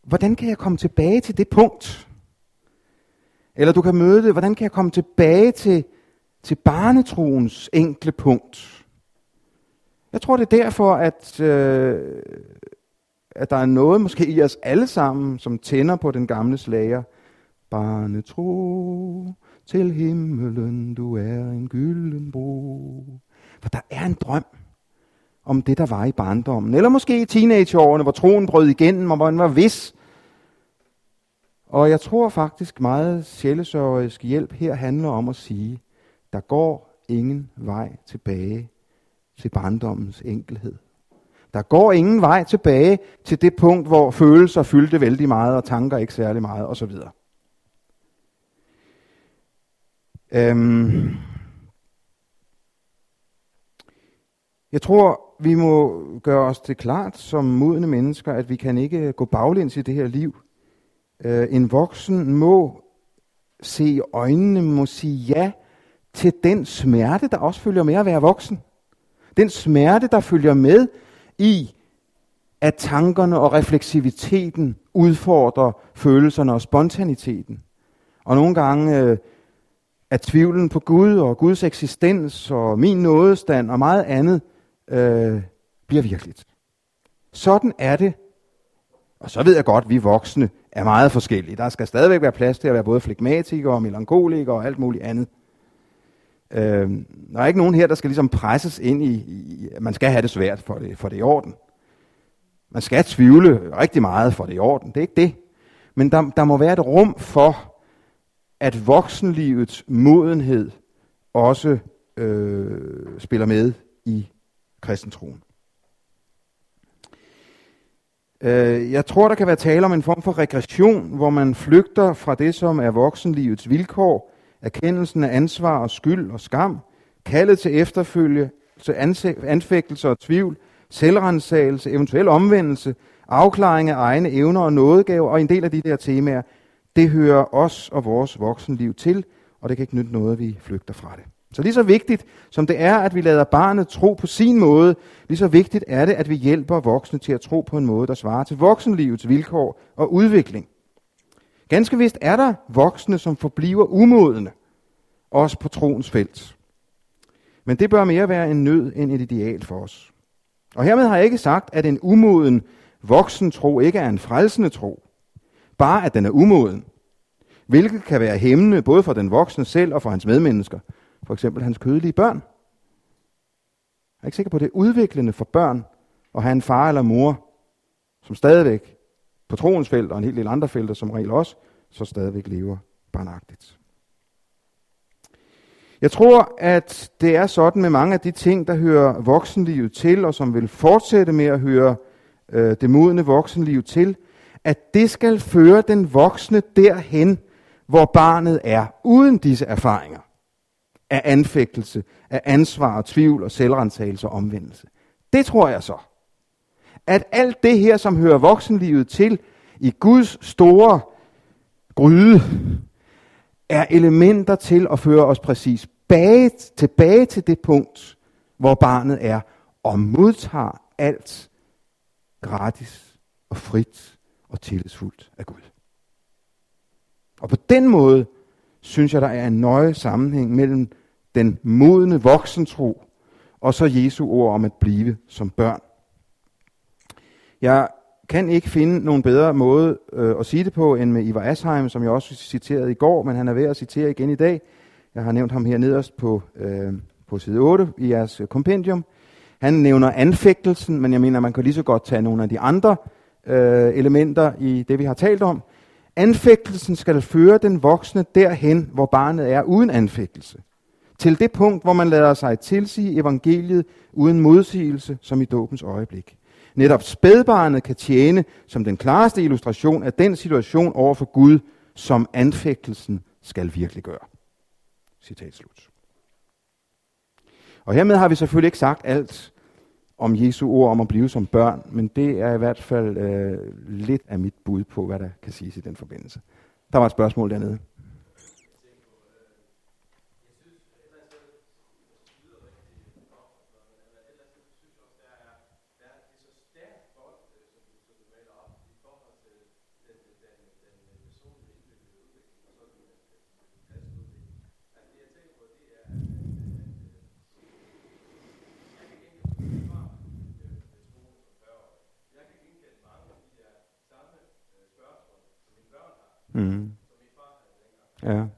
hvordan kan jeg komme tilbage til det punkt? Eller du kan møde det, hvordan kan jeg komme tilbage til, til barnetroens enkle punkt? Jeg tror, det er derfor, at, øh, at der er noget måske i os alle sammen, som tænder på den gamle slager. Barnetro til himmelen, du er en gylden bro. For der er en drøm om det, der var i barndommen. Eller måske i teenageårene, hvor troen brød igennem, og hvor man var vis. Og jeg tror faktisk meget sjælesørgerisk hjælp her handler om at sige, der går ingen vej tilbage til barndommens enkelhed. Der går ingen vej tilbage til det punkt, hvor følelser fyldte vældig meget, og tanker ikke særlig meget, osv. Øhm, jeg tror, vi må gøre os det klart som modne mennesker, at vi kan ikke gå baglæns i det her liv. Øh, en voksen må se i øjnene, må sige ja til den smerte, der også følger med at være voksen. Den smerte, der følger med i, at tankerne og refleksiviteten udfordrer følelserne og spontaniteten. Og nogle gange øh, at tvivlen på Gud og Guds eksistens og min nådestand og meget andet øh, bliver virkeligt. Sådan er det. Og så ved jeg godt, at vi voksne er meget forskellige. Der skal stadigvæk være plads til at være både flegmatiker og melankoliker og alt muligt andet. Øh, der er ikke nogen her, der skal ligesom presses ind i, i at man skal have det svært for det, for det i orden. Man skal tvivle rigtig meget for det i orden. Det er ikke det. Men der, der må være et rum for, at voksenlivets modenhed også øh, spiller med i kristentroen. Øh, jeg tror, der kan være tale om en form for regression, hvor man flygter fra det, som er voksenlivets vilkår, erkendelsen af ansvar og skyld og skam, kaldet til efterfølge, til anfægtelse og tvivl, selvrensagelse, eventuel omvendelse, afklaring af egne evner og nådegave, og en del af de der temaer, det hører os og vores voksenliv til, og det kan ikke nytte noget, at vi flygter fra det. Så lige så vigtigt som det er, at vi lader barnet tro på sin måde, lige så vigtigt er det, at vi hjælper voksne til at tro på en måde, der svarer til voksenlivets vilkår og udvikling. Ganske vist er der voksne, som forbliver umodne, også på troens felt. Men det bør mere være en nød end et ideal for os. Og hermed har jeg ikke sagt, at en umoden voksen tro ikke er en frelsende tro. Bare at den er umoden. Hvilket kan være hæmmende både for den voksne selv og for hans medmennesker. For eksempel hans kødelige børn. Jeg er ikke sikker på, at det er udviklende for børn at have en far eller mor, som stadigvæk på troens felt og en hel del andre felter som regel også, så stadigvæk lever barnagtigt. Jeg tror, at det er sådan med mange af de ting, der hører voksenlivet til, og som vil fortsætte med at høre øh, det modne voksenliv til, at det skal føre den voksne derhen, hvor barnet er, uden disse erfaringer af anfægtelse, af ansvar og tvivl og selvrensagelse og omvendelse. Det tror jeg så. At alt det her, som hører voksenlivet til i Guds store gryde, er elementer til at føre os præcis bag, tilbage til det punkt, hvor barnet er og modtager alt gratis og frit og tillidsfuldt af Gud. Og på den måde synes jeg, der er en nøje sammenhæng mellem den modne voksentro og så Jesu ord om at blive som børn. Jeg kan ikke finde nogen bedre måde øh, at sige det på, end med Ivar Asheim, som jeg også citerede i går, men han er ved at citere igen i dag. Jeg har nævnt ham her nederst på, øh, på side 8 i jeres øh, kompendium. Han nævner anfægtelsen, men jeg mener, man kan lige så godt tage nogle af de andre øh, elementer i det, vi har talt om. Anfægtelsen skal føre den voksne derhen, hvor barnet er uden anfægtelse. Til det punkt, hvor man lader sig tilsige evangeliet uden modsigelse, som i dåbens øjeblik. Netop spædbarnet kan tjene som den klareste illustration af den situation over for Gud, som anfægtelsen skal virkelig gøre. Citat slut. Og hermed har vi selvfølgelig ikke sagt alt om Jesu ord om at blive som børn, men det er i hvert fald øh, lidt af mit bud på, hvad der kan siges i den forbindelse. Der var et spørgsmål dernede. Mm. Ja.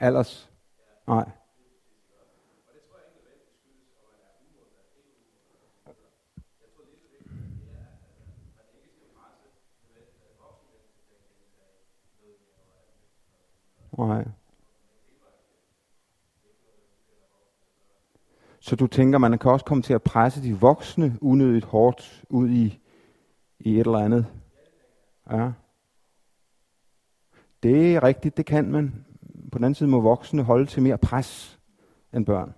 Alders? Nej. Nej. Så du tænker, man kan også komme til at presse de voksne unødigt hårdt ud i, i et eller andet? Ja. Det er rigtigt, det kan man. På den anden side må voksne holde til mere pres end børn.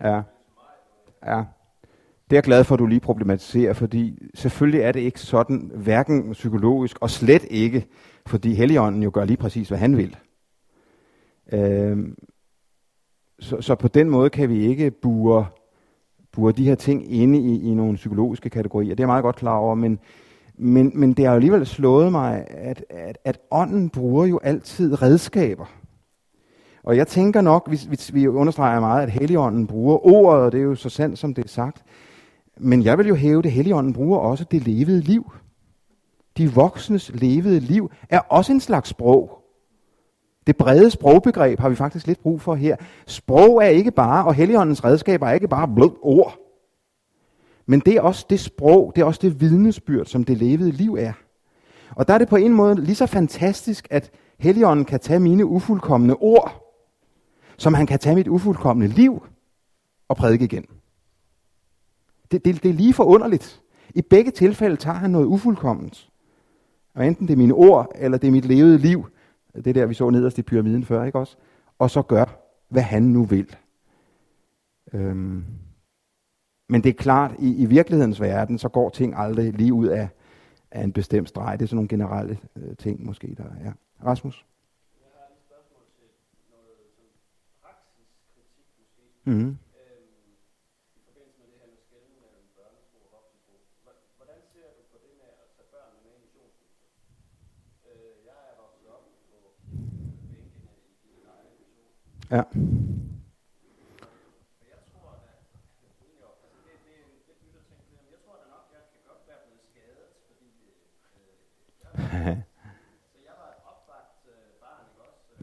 Ja. Ja. Det er jeg glad for, at du lige problematiserer, fordi selvfølgelig er det ikke sådan, hverken psykologisk, og slet ikke, fordi Helligånden jo gør lige præcis, hvad han vil. Øhm, så, så på den måde kan vi ikke bure, bure de her ting inde i, i nogle psykologiske kategorier. Det er jeg meget godt klar over, men, men, men det har jo alligevel slået mig, at, at, at ånden bruger jo altid redskaber. Og jeg tænker nok, hvis, hvis vi understreger meget, at Helligånden bruger ordet, og det er jo så sandt, som det er sagt, men jeg vil jo hæve, det Helligånden bruger også det levede liv. De voksnes levede liv er også en slags sprog. Det brede sprogbegreb har vi faktisk lidt brug for her. Sprog er ikke bare, og Helligåndens redskaber er ikke bare blød ord. Men det er også det sprog, det er også det vidnesbyrd, som det levede liv er. Og der er det på en måde lige så fantastisk, at Helligånden kan tage mine ufuldkommende ord, som han kan tage mit ufuldkommende liv og prædike igen. Det, det, det er lige forunderligt. I begge tilfælde tager han noget ufuldkommens. Og enten det er mine ord, eller det er mit levede liv, det der vi så nederst i pyramiden før, ikke også? Og så gør, hvad han nu vil. Øhm. Men det er klart, i, i virkelighedens verden, så går ting aldrig lige ud af, af en bestemt streg. Det er sådan nogle generelle øh, ting måske, der er. Ja. Rasmus? Mm-hmm. Ja.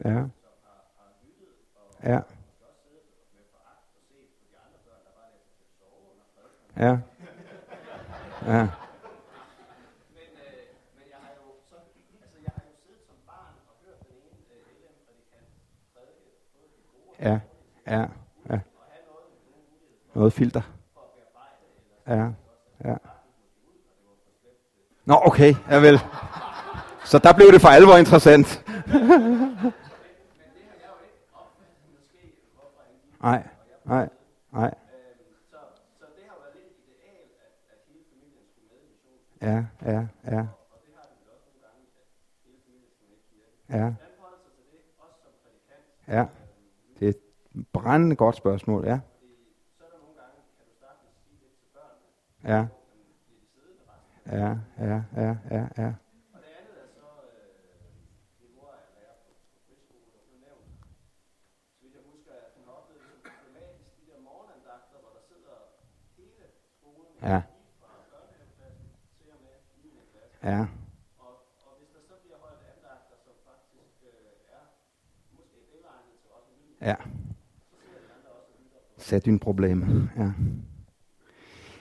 Ja. Ja. Ja. Ja. Ja, ja, ja. Noget filter. Ja, ja. Nå, okay, ja vel. Så der blev det for alvor interessant. nej, nej, nej. Ja, ja, ja. Ja. Ja. Brændende godt spørgsmål, ja. Ja. Ja, ja, ja, ja, ja. Ja. Ja. Ja. Sæt din problem. Ja.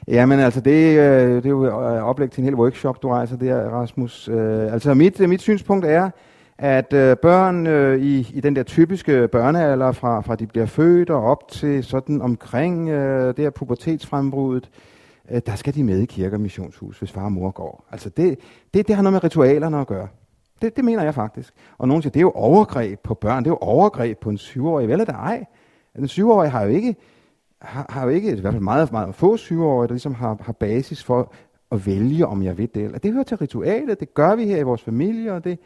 Ja, men altså, det, øh, det er jo øh, oplæg til en hel workshop, du rejser der, Rasmus. Øh, altså, mit, øh, mit synspunkt er, at øh, børn øh, i, i den der typiske børnealder, fra, fra de bliver født og op til sådan omkring øh, det her pubertetsfrembruddet, øh, der skal de med i kirke og missionshus, hvis far og mor går. Altså det, det, det har noget med ritualerne at gøre. Det, det mener jeg faktisk. Og nogen siger, det er jo overgreb på børn, det er jo overgreb på en syvårig. Vel er det ej. En syvårig har jo ikke, har, har jo ikke, i hvert fald meget, meget få syvårige, der ligesom har, har basis for at vælge, om jeg vil det. Eller det hører til ritualet, det gør vi her i vores familie, og det,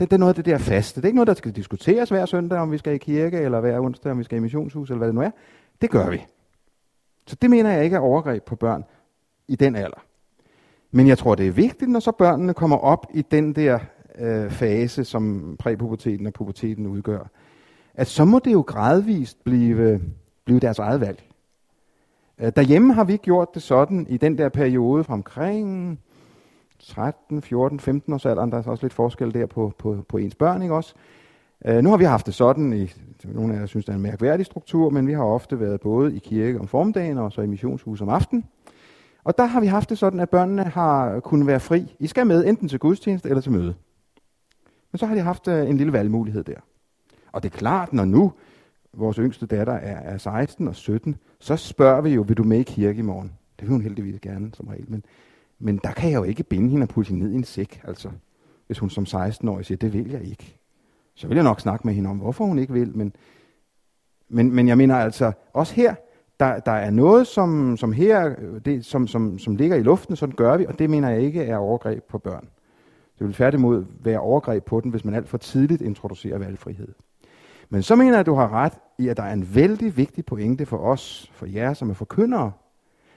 det, det er noget af det der faste. Det er ikke noget, der skal diskuteres hver søndag, om vi skal i kirke, eller hver onsdag, om vi skal i missionshus, eller hvad det nu er. Det gør vi. Så det mener jeg ikke er overgreb på børn i den alder. Men jeg tror, det er vigtigt, når så børnene kommer op i den der øh, fase, som præpuberteten og puberteten udgør, at så må det jo gradvist blive, blive deres eget valg. Øh, derhjemme har vi gjort det sådan i den der periode fra omkring 13, 14, 15 års alderen, der er også lidt forskel der på, på, på ens børn, ikke også? Øh, nu har vi haft det sådan, i, nogle af jer synes, det er en mærkværdig struktur, men vi har ofte været både i kirke om formiddagen og så i missionshus om aftenen. Og der har vi haft det sådan, at børnene har kunnet være fri. I skal med enten til gudstjeneste eller til møde. Men så har de haft øh, en lille valgmulighed der. Og det er klart, når nu vores yngste datter er, er 16 og 17, så spørger vi jo, vil du med i kirke i morgen? Det vil hun heldigvis gerne som regel. Men, men der kan jeg jo ikke binde hende og putte hende ned i en sæk. Altså, hvis hun som 16-årig siger, det vil jeg ikke. Så vil jeg nok snakke med hende om, hvorfor hun ikke vil. Men, men, men jeg mener altså, også her, der, der er noget, som, som her, det, som, som, som ligger i luften, sådan gør vi, og det mener jeg ikke er overgreb på børn. Det vil færdigmod være overgreb på den, hvis man alt for tidligt introducerer valgfrihed. Men så mener jeg, at du har ret i, at der er en vældig vigtig pointe for os, for jer som er forkyndere.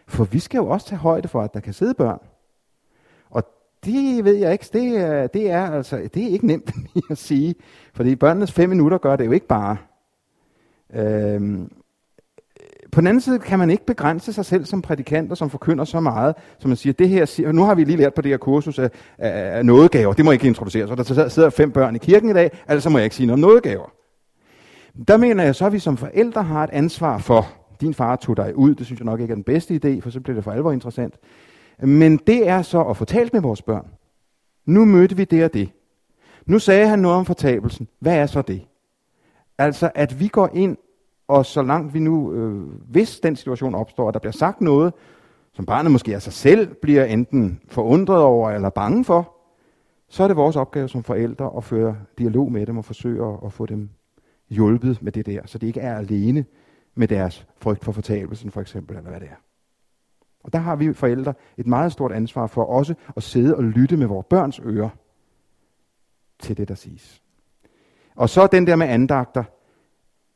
For vi skal jo også tage højde for, at der kan sidde børn. Og det ved jeg ikke, det er, det er, altså, det er ikke nemt at sige. Fordi børnenes fem minutter gør det jo ikke bare. Øhm, på den anden side kan man ikke begrænse sig selv som prædikant og som forkynder så meget, som man siger, det her, nu har vi lige lært på det her kursus af, af, af nådegaver, det må jeg ikke introducere, så der sidder fem børn i kirken i dag, altså må jeg ikke sige noget om nådegaver. Der mener jeg så, at vi som forældre har et ansvar for, din far tog dig ud, det synes jeg nok ikke er den bedste idé, for så bliver det for alvor interessant. Men det er så at få talt med vores børn. Nu mødte vi det og det. Nu sagde han noget om fortabelsen. Hvad er så det? Altså, at vi går ind, og så langt vi nu, øh, hvis den situation opstår, at der bliver sagt noget, som barnet måske af sig selv bliver enten forundret over eller bange for, så er det vores opgave som forældre at føre dialog med dem og forsøge at, at få dem hjulpet med det der, så de ikke er alene med deres frygt for fortabelsen for eksempel, eller hvad det er. Og der har vi forældre et meget stort ansvar for også at sidde og lytte med vores børns ører til det, der siges. Og så den der med andagter.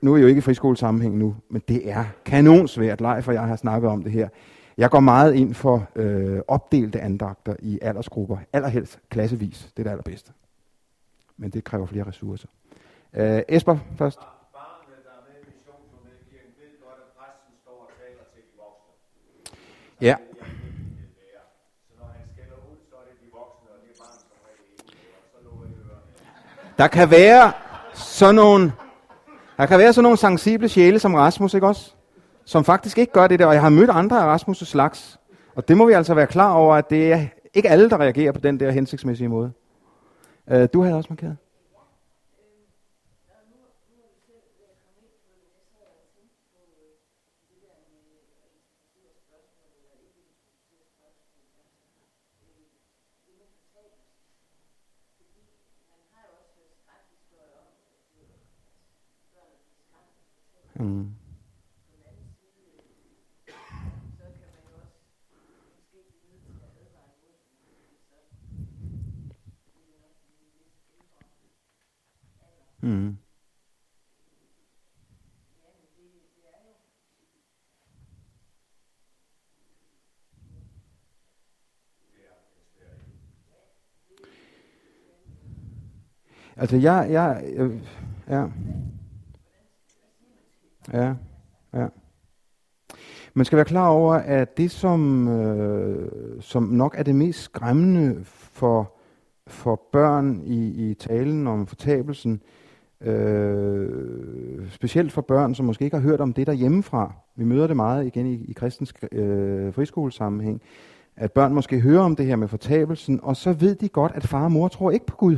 Nu er jeg jo ikke i friskolesammenhæng nu, men det er kanonsvært. Leif for jeg har snakket om det her. Jeg går meget ind for øh, opdelte andagter i aldersgrupper. Allerhelst klassevis. Det er det allerbedste. Men det kræver flere ressourcer. Uh, Esper først. Ja. Der kan være sådan nogle, der kan være sådan nogle sensible sjæle som Rasmus, ikke også? Som faktisk ikke gør det der, og jeg har mødt andre af Rasmus' slags. Og det må vi altså være klar over, at det er ikke alle, der reagerer på den der hensigtsmæssige måde. Uh, du havde også markeret. Mm. Mm. Altså, jeg, jeg, jeg ja. Ja, ja. Man skal være klar over, at det, som, øh, som nok er det mest skræmmende for, for børn i, i talen om fortabelsen, øh, specielt for børn, som måske ikke har hørt om det der hjemmefra. Vi møder det meget igen i, i kristens øh, friskolesammenhæng, at børn måske hører om det her med fortabelsen, og så ved de godt, at far og mor tror ikke på Gud.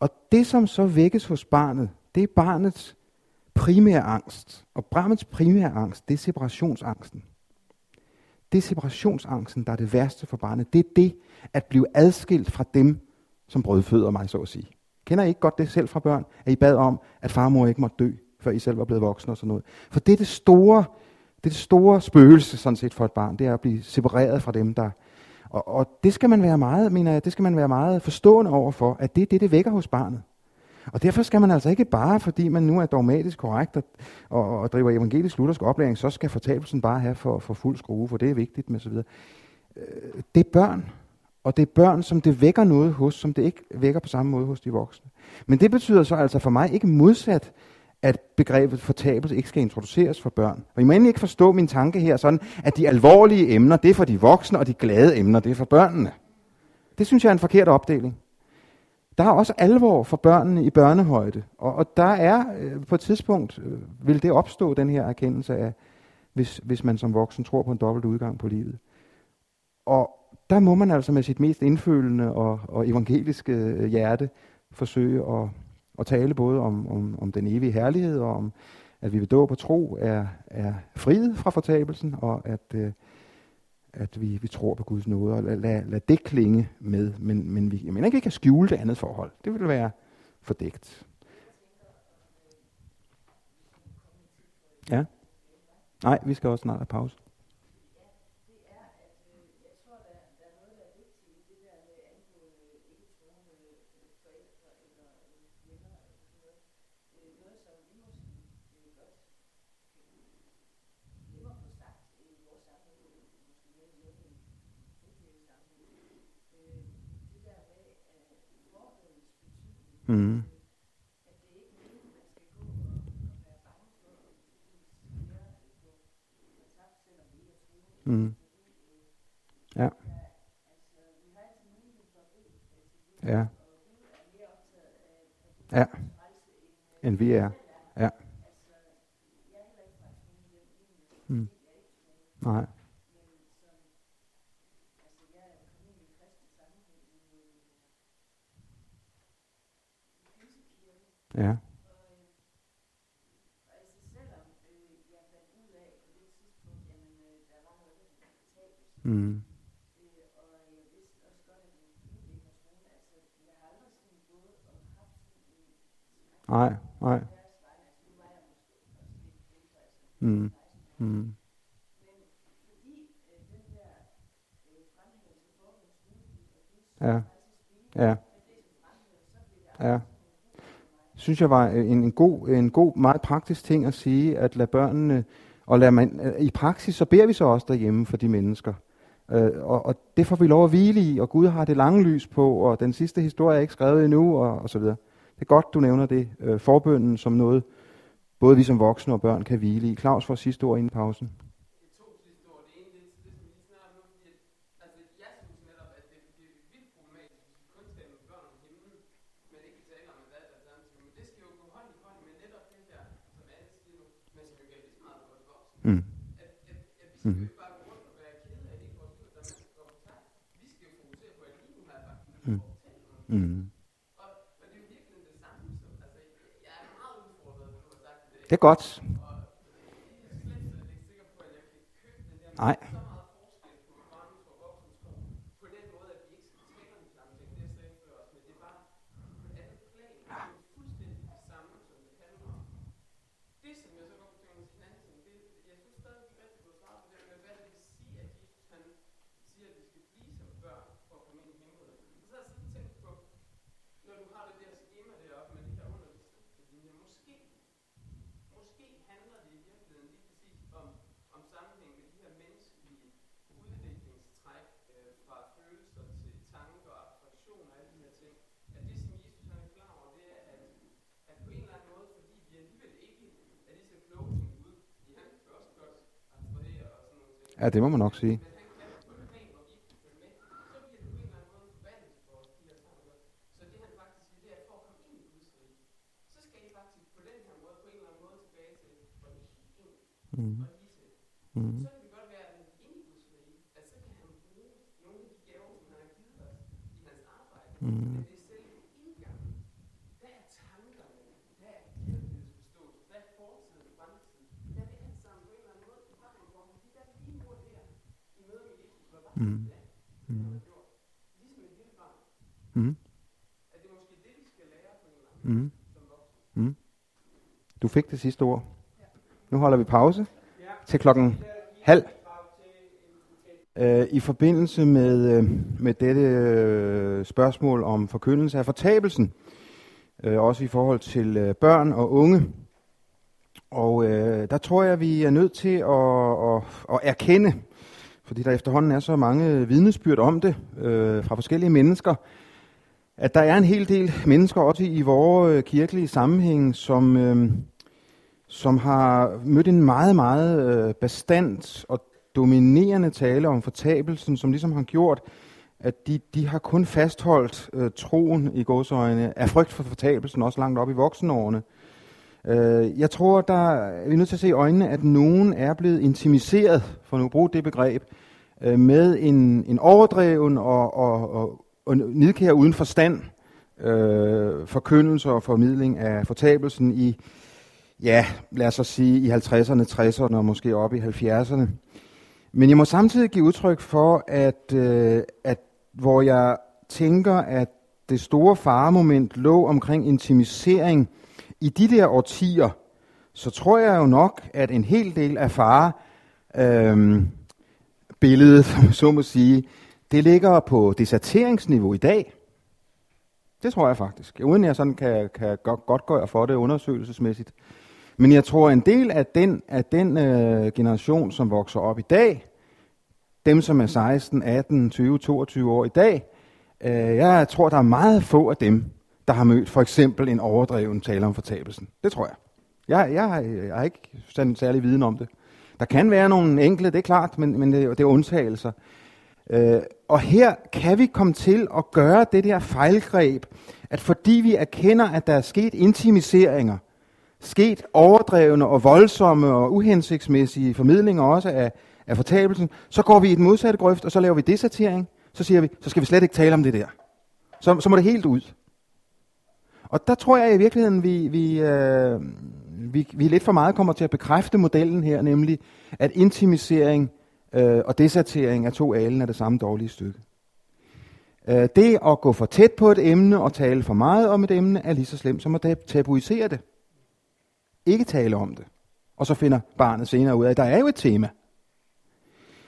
Og det, som så vækkes hos barnet, det er barnets primære angst. Og barnets primære angst, det er separationsangsten. Det er separationsangsten, der er det værste for barnet. Det er det at blive adskilt fra dem, som brødføder mig, så at sige. Kender I ikke godt det selv fra børn, at I bad om, at far og mor ikke måtte dø, før I selv var blevet voksne og sådan noget? For det er det store, det er det store spøgelse sådan set for et barn, det er at blive separeret fra dem, der... Og, og det skal man være meget, mener jeg, det skal man være meget forstående over for, at det er det, det vækker hos barnet. Og derfor skal man altså ikke bare, fordi man nu er dogmatisk korrekt og, og, og driver evangelisk luthersk oplæring, så skal fortabelsen bare have for, for fuld skrue, for det er vigtigt med så videre. Øh, det er børn, og det er børn, som det vækker noget hos, som det ikke vækker på samme måde hos de voksne. Men det betyder så altså for mig ikke modsat, at begrebet fortabelse ikke skal introduceres for børn. Og I må endelig ikke forstå min tanke her sådan, at de alvorlige emner, det er for de voksne, og de glade emner, det er for børnene. Det synes jeg er en forkert opdeling. Der er også alvor for børnene i børnehøjde. Og, og der er øh, på et tidspunkt, øh, vil det opstå, den her erkendelse af, hvis, hvis man som voksen tror på en dobbelt udgang på livet. Og der må man altså med sit mest indfølende og, og evangeliske øh, hjerte forsøge at, at tale både om, om, om den evige herlighed og om, at vi ved dåb og tro er, er friet fra fortabelsen, og at, øh, at vi, vi tror på Guds nåde, og lad, lad, lad det klinge med. Men, men vi, jeg mener ikke, vi kan skjule det andet forhold. Det vil være fordækt. Ja. Nej, vi skal også snart have pause. Mm. Mm. Ja. Ja. Ja. End vi er. Ja. Mm. Nej. Ja. Mm. Nej, nej. Mm. Mm. Ja. Ja. Ja synes jeg var øh, en, en, god, en god, meget praktisk ting at sige, at lade børnene, og lade man, øh, i praksis så beder vi så også derhjemme for de mennesker. Øh, og, og det får vi lov at hvile i, og Gud har det lange lys på, og den sidste historie er ikke skrevet endnu, og, og så videre. Det er godt, du nævner det. Øh, forbønden som noget, både vi som voksne og børn kan hvile i. Claus får sidste ord inden pausen. Mm. Mm. Mm. Mm. Det er godt. Nej. Ja, det må man nok sige. Du fik det sidste ord. Nu holder vi pause til klokken halv. Øh, I forbindelse med, øh, med dette øh, spørgsmål om forkyndelse af fortabelsen, øh, også i forhold til øh, børn og unge, og øh, der tror jeg, vi er nødt til at, at, at erkende, fordi der efterhånden er så mange vidnesbyrd om det øh, fra forskellige mennesker, at der er en hel del mennesker også i vores øh, kirkelige sammenhæng, som, øh, som har mødt en meget, meget øh, bestandt og dominerende tale om fortabelsen, som ligesom har gjort, at de, de har kun fastholdt øh, troen i godsøjne af frygt for fortabelsen, også langt op i voksenårene. Øh, jeg tror, der er vi nødt til at se i øjnene, at nogen er blevet intimiseret, for nu at bruge det begreb, øh, med en, en overdreven og, og, og, og nidkær uden forstand øh, forkyndelse og formidling af fortabelsen i, ja, lad os så sige, i 50'erne, 60'erne og måske op i 70'erne. Men jeg må samtidig give udtryk for, at, øh, at hvor jeg tænker, at det store faremoment lå omkring intimisering i de der årtier, så tror jeg jo nok, at en hel del af fare øh, billedet, som så må sige, det ligger på deserteringsniveau i dag. Det tror jeg faktisk. Uden jeg sådan kan, kan godt gøre for det undersøgelsesmæssigt. Men jeg tror, en del af den, af den øh, generation, som vokser op i dag, dem som er 16, 18, 20, 22 år i dag, øh, jeg tror, der er meget få af dem, der har mødt for eksempel en overdreven tale om fortabelsen. Det tror jeg. Jeg, jeg, jeg har ikke sådan særlig viden om det. Der kan være nogle enkle, det er klart, men, men det, det er undtagelser. Øh, og her kan vi komme til at gøre det der fejlgreb, at fordi vi erkender, at der er sket intimiseringer, sket overdrevne og voldsomme og uhensigtsmæssige formidlinger også af, af fortabelsen, så går vi i den modsatte grøft, og så laver vi desatering. Så siger vi, så skal vi slet ikke tale om det der. Så, så må det helt ud. Og der tror jeg i virkeligheden, vi, vi, øh, vi, vi lidt for meget kommer til at bekræfte modellen her, nemlig at intimisering øh, og desatering er to alen af det samme dårlige stykke. Øh, det at gå for tæt på et emne og tale for meget om et emne er lige så slemt som at tabuisere det. Ikke tale om det. Og så finder barnet senere ud af, at der er jo et tema.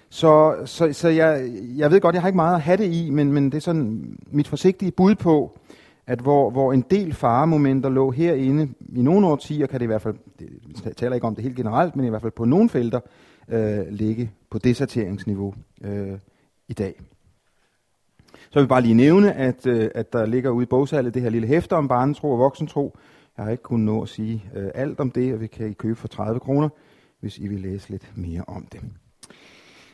Så, så, så jeg, jeg ved godt, jeg har ikke meget at have det i, men, men det er sådan mit forsigtige bud på, at hvor, hvor en del faremomenter lå herinde, i nogle årtier kan det i hvert fald, det, vi taler ikke om det helt generelt, men i hvert fald på nogle felter, øh, ligge på deserteringsniveau øh, i dag. Så vil jeg bare lige nævne, at, øh, at der ligger ude i bogsalget det her lille hæfte om barnetro og voksentro. Jeg har ikke kunnet nå at sige øh, alt om det, og vi kan I købe for 30 kroner, hvis I vil læse lidt mere om det.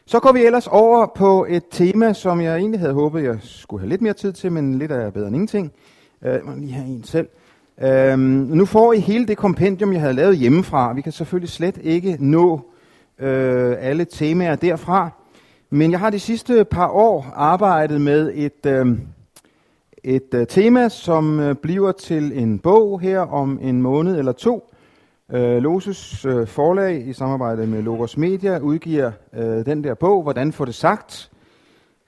Så går vi ellers over på et tema, som jeg egentlig havde håbet, jeg skulle have lidt mere tid til, men lidt er bedre end ingenting. Øh, må lige have en selv. Øh, nu får I hele det kompendium, jeg havde lavet hjemmefra. Vi kan selvfølgelig slet ikke nå øh, alle temaer derfra. Men jeg har de sidste par år arbejdet med et, øh, et øh, tema, som øh, bliver til en bog her om en måned eller to. Øh, Losus øh, forlag i samarbejde med Logos Media udgiver øh, den der bog, Hvordan får det sagt,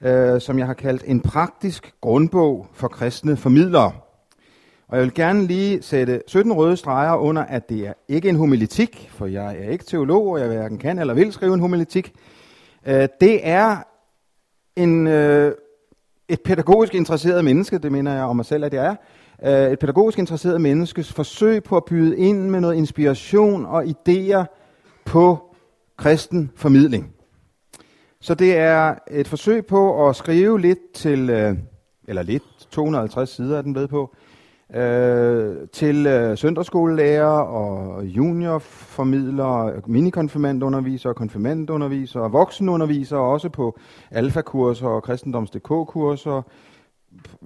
øh, som jeg har kaldt en praktisk grundbog for kristne formidlere. Og jeg vil gerne lige sætte 17 røde streger under, at det er ikke en homilitik, for jeg er ikke teolog, og jeg hverken kan eller vil skrive en homilitik. Øh, det er en, øh, et pædagogisk interesseret menneske, det mener jeg om mig selv, at jeg er, øh, et pædagogisk interesseret menneskes forsøg på at byde ind med noget inspiration og idéer på kristen formidling. Så det er et forsøg på at skrive lidt til, øh, eller lidt, 250 sider er den ved på, øh, til øh, søndagsskolelærer og juniorformidlere, minikonfirmandundervisere, konfirmandundervisere, voksenundervisere, også på alfakurser og kristendoms.dk-kurser,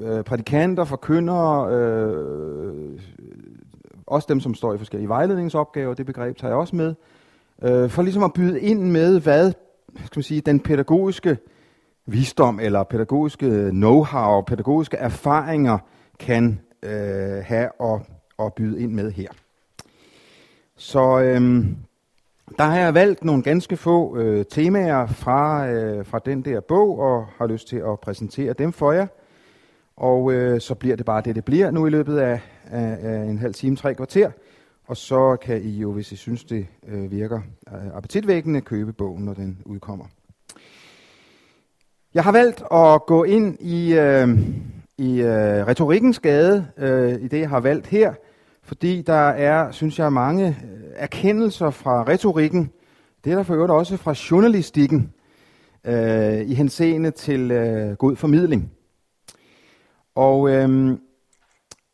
øh, prædikanter, forkyndere, øh, også dem, som står i forskellige vejledningsopgaver, det begreb tager jeg også med, øh, for ligesom at byde ind med, hvad skal man sige, den pædagogiske visdom eller pædagogiske know-how, pædagogiske erfaringer kan øh, have at, at byde ind med her. Så øh, der har jeg valgt nogle ganske få øh, temaer fra, øh, fra den der bog, og har lyst til at præsentere dem for jer. Og øh, så bliver det bare det, det bliver nu i løbet af, af, af en halv time, tre kvarter. Og så kan I jo, hvis I synes, det øh, virker øh, appetitvækkende, købe bogen, når den udkommer. Jeg har valgt at gå ind i, øh, i øh, retorikkens gade, øh, i det jeg har valgt her, fordi der er, synes jeg, mange øh, erkendelser fra retorikken. Det er der for øvrigt også fra journalistikken øh, i henseende til øh, god formidling. Og øh,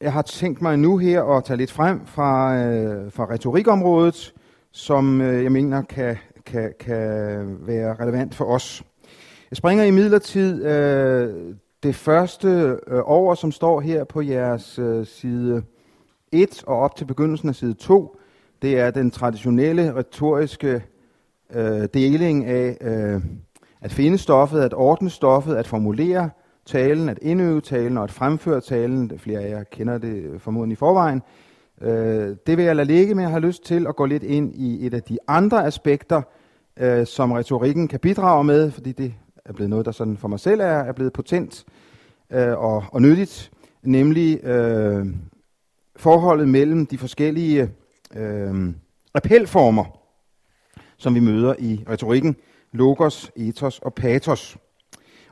jeg har tænkt mig nu her at tage lidt frem fra, øh, fra retorikområdet, som øh, jeg mener kan, kan, kan være relevant for os. Jeg springer i midlertid øh, det første øh, over, som står her på jeres øh, side 1 og op til begyndelsen af side 2. Det er den traditionelle retoriske øh, deling af øh, at finde stoffet, at ordne stoffet, at formulere talen, at indøve talen og at fremføre talen. Flere af jer kender det øh, formodentlig i forvejen. Øh, det vil jeg lade ligge, men jeg har lyst til at gå lidt ind i et af de andre aspekter, øh, som retorikken kan bidrage med, fordi det er blevet noget, der sådan for mig selv er, er blevet potent øh, og, og nyttigt, nemlig øh, forholdet mellem de forskellige øh, appelformer, som vi møder i retorikken, logos, ethos og pathos.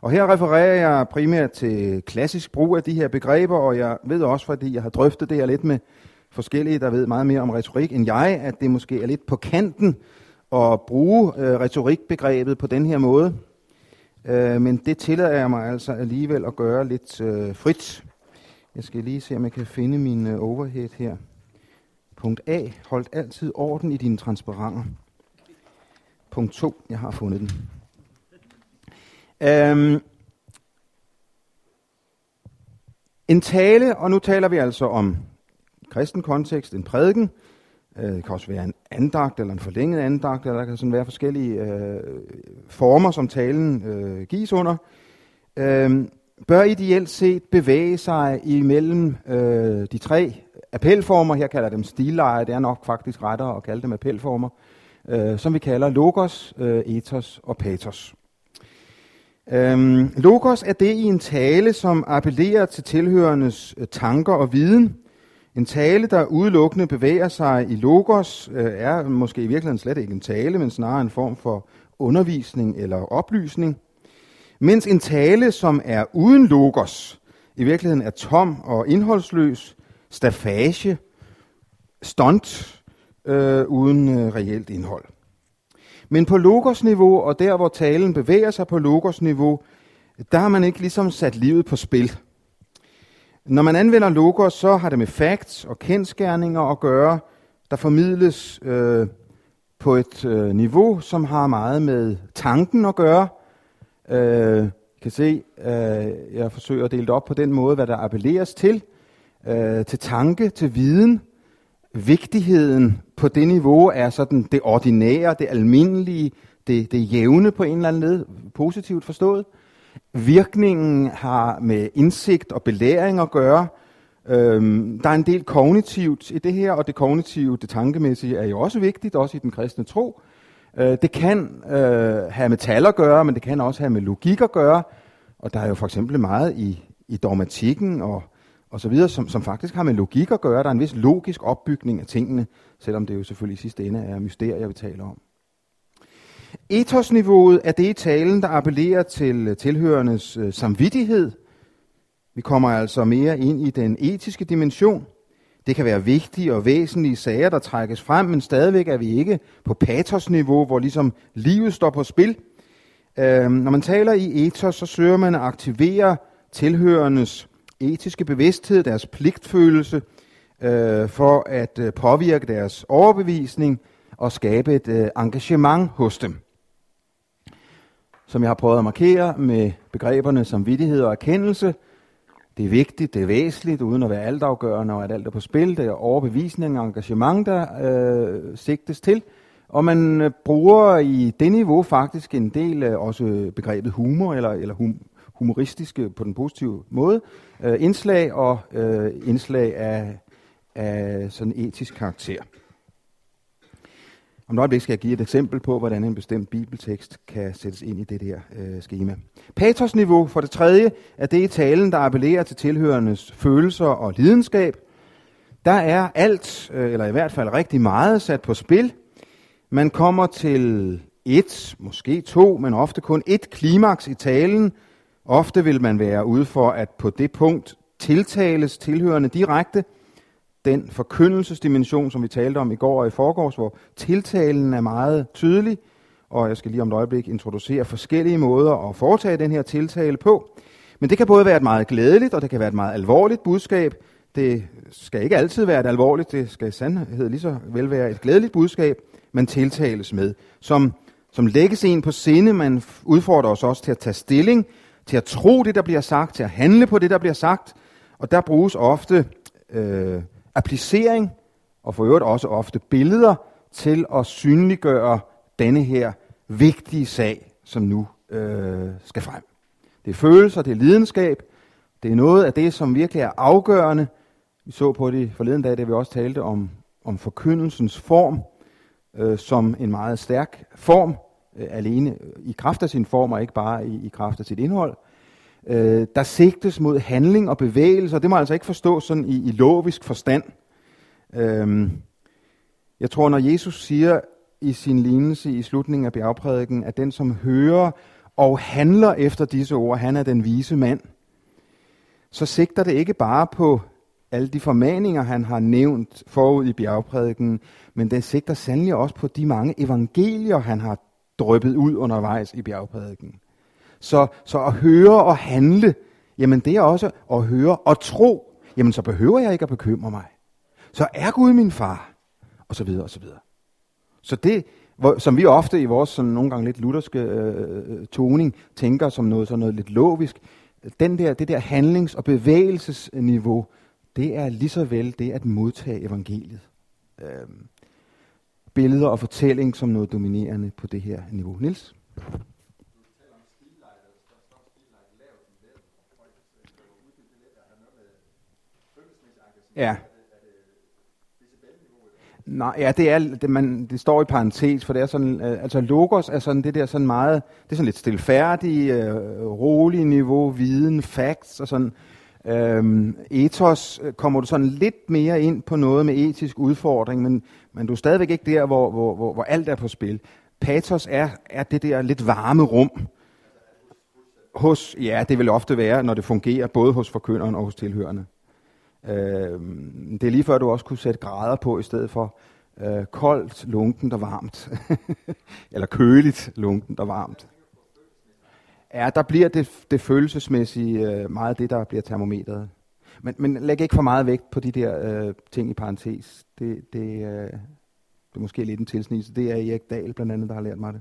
Og her refererer jeg primært til klassisk brug af de her begreber, og jeg ved også, fordi jeg har drøftet det her lidt med forskellige, der ved meget mere om retorik end jeg, at det måske er lidt på kanten at bruge øh, retorikbegrebet på den her måde. Øh, men det tillader jeg mig altså alligevel at gøre lidt øh, frit. Jeg skal lige se, om jeg kan finde min øh, overhead her. Punkt A. Hold altid orden i dine transparenter. Punkt 2. Jeg har fundet den. Øhm, en tale, og nu taler vi altså om kristen kontekst, en prædiken. Øh, det kan også være en andagt eller en forlænget andagt, eller der kan sådan være forskellige øh, former, som talen øh, gives under. Øh, bør ideelt set bevæge sig imellem øh, de tre appelformer, her kalder dem stilleje, det er nok faktisk rettere at kalde dem appelformer, øh, som vi kalder logos, øh, ethos og pathos. Øhm, logos er det i en tale, som appellerer til tilhørendes øh, tanker og viden. En tale, der udelukkende bevæger sig i logos, øh, er måske i virkeligheden slet ikke en tale, men snarere en form for undervisning eller oplysning. Mens en tale, som er uden logos, i virkeligheden er tom og indholdsløs, stafage, stunt, øh, uden øh, reelt indhold. Men på logos-niveau, og der hvor talen bevæger sig på logos-niveau, der har man ikke ligesom sat livet på spil. Når man anvender logos, så har det med facts og kendskærninger at gøre, der formidles øh, på et øh, niveau, som har meget med tanken at gøre. Øh, kan se, øh, jeg forsøger at dele det op på den måde, hvad der appelleres til. Øh, til tanke, til viden, vigtigheden på det niveau er sådan det ordinære, det almindelige, det, det jævne på en eller anden led, positivt forstået. Virkningen har med indsigt og belæring at gøre. Øhm, der er en del kognitivt i det her, og det kognitive, det tankemæssige, er jo også vigtigt, også i den kristne tro. Øh, det kan øh, have med tal at gøre, men det kan også have med logik at gøre. Og der er jo for eksempel meget i, i dogmatikken og og så videre, som, som faktisk har med logik at gøre. Der er en vis logisk opbygning af tingene, selvom det jo selvfølgelig i sidste ende er mysterier, vi taler om. Ethosniveauet er det i talen, der appellerer til øh, tilhørendes øh, samvittighed. Vi kommer altså mere ind i den etiske dimension. Det kan være vigtige og væsentlige sager, der trækkes frem, men stadigvæk er vi ikke på pathosniveau, hvor ligesom livet står på spil. Øh, når man taler i ethos, så søger man at aktivere tilhørendes etiske bevidsthed, deres pligtfølelse, øh, for at øh, påvirke deres overbevisning og skabe et øh, engagement hos dem. Som jeg har prøvet at markere med begreberne som vidtighed og erkendelse, det er vigtigt, det er væsentligt, uden at være altafgørende og at alt er på spil. Det er overbevisning og engagement, der øh, sigtes til. Og man øh, bruger i det niveau faktisk en del øh, også begrebet humor, eller, eller hum, humoristiske øh, på den positive måde, øh, indslag og øh, indslag af, af sådan etisk karakter. Om et øjeblik skal jeg give et eksempel på, hvordan en bestemt bibeltekst kan sættes ind i det her øh, schema. Patosniveau for det tredje er det i talen, der appellerer til tilhørendes følelser og lidenskab. Der er alt, øh, eller i hvert fald rigtig meget, sat på spil. Man kommer til et, måske to, men ofte kun et klimaks i talen. Ofte vil man være ude for, at på det punkt tiltales tilhørende direkte – den forkyndelsesdimension, som vi talte om i går og i forgårs, hvor tiltalen er meget tydelig, og jeg skal lige om et øjeblik introducere forskellige måder at foretage den her tiltale på. Men det kan både være et meget glædeligt, og det kan være et meget alvorligt budskab. Det skal ikke altid være et alvorligt, det skal i sandhed lige så vel være et glædeligt budskab, man tiltales med, som, som lægges en på sinde. Man udfordrer os også til at tage stilling, til at tro det, der bliver sagt, til at handle på det, der bliver sagt. Og der bruges ofte øh, applicering, og for øvrigt også ofte billeder, til at synliggøre denne her vigtige sag, som nu øh, skal frem. Det er følelser, det er lidenskab, det er noget af det, som virkelig er afgørende. Vi så på det forleden dag, da vi også talte om, om forkyndelsens form, øh, som en meget stærk form, øh, alene i kraft af sin form, og ikke bare i, i kraft af sit indhold øh, der sigtes mod handling og bevægelse, og det må altså ikke forstås sådan i, i logisk forstand. Øhm, jeg tror, når Jesus siger i sin lignelse i slutningen af bjergprædiken, at den, som hører og handler efter disse ord, han er den vise mand, så sigter det ikke bare på alle de formaninger, han har nævnt forud i bjergprædiken, men det sigter sandelig også på de mange evangelier, han har drøbet ud undervejs i bjergprædiken. Så, så at høre og handle, jamen det er også at høre og tro. Jamen så behøver jeg ikke at bekymre mig. Så er Gud min far. Og så videre, og så videre. Så det, hvor, som vi ofte i vores sådan nogle gange lidt lutherske øh, toning tænker som noget, sådan noget lidt logisk, den der, det der handlings- og bevægelsesniveau, det er lige så vel det at modtage evangeliet. Øh, billeder og fortælling som noget dominerende på det her niveau. Nils? Ja. Nej, ja, det er, det, man, det står i parentes, for det er sådan, øh, altså logos er sådan det der sådan meget, det er sådan lidt stilfærdig, øh, rolig niveau, viden, facts og sådan. Øhm, ethos øh, kommer du sådan lidt mere ind på noget med etisk udfordring, men, men du er stadigvæk ikke der, hvor, hvor, hvor, hvor alt er på spil. Pathos er, er det der lidt varme rum. Hos, ja, det vil ofte være, når det fungerer, både hos forkynderen og hos tilhørende. Øh, det er lige før, du også kunne sætte grader på, i stedet for øh, koldt, lunkent og varmt. Eller køligt, lunkent og varmt. Ja, der bliver det, det følelsesmæssige øh, meget det, der bliver termometret. Men, men læg ikke for meget vægt på de der øh, ting i parentes. Det, det, øh, det er måske lidt en tilsnigelse. Det er Erik Dahl blandt andet, der har lært mig det.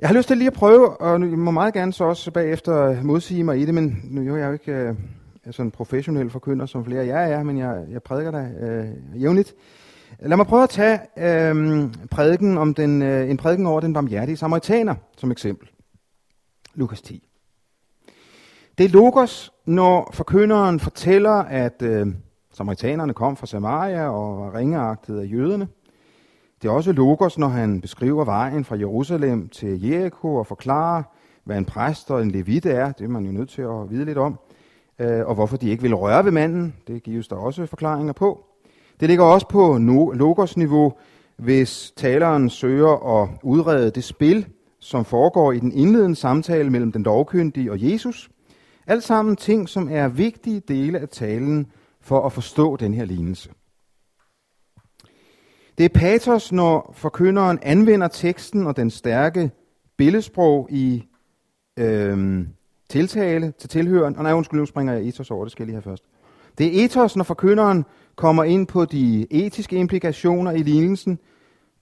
Jeg har lyst til lige at prøve, og nu må meget gerne så også bagefter modsige mig i det, men nu er jeg jo ikke... Øh, sådan professionel forkynder, som flere af jer er, men jeg, jeg prædiker der øh, jævnligt. Lad mig prøve at tage øh, prædiken om den, øh, en prædiken over den barmhjertige samaritaner som eksempel. Lukas 10. Det er Logos, når forkynderen fortæller, at øh, samaritanerne kom fra Samaria og var ringeagtet af jøderne. Det er også Logos, når han beskriver vejen fra Jerusalem til Jericho og forklarer, hvad en præst og en levit er. Det er man jo nødt til at vide lidt om øh, og hvorfor de ikke vil røre ved manden. Det gives der også forklaringer på. Det ligger også på logos-niveau, hvis taleren søger at udrede det spil, som foregår i den indledende samtale mellem den lovkyndige og Jesus. Alt sammen ting, som er vigtige dele af talen for at forstå den her lignelse. Det er patos, når forkynderen anvender teksten og den stærke billedsprog i øh, tiltale til tilhøren. Og nej, undskyld, nu springer jeg ethos over, det skal jeg lige have først. Det er ethos, når forkynderen kommer ind på de etiske implikationer i lignelsen,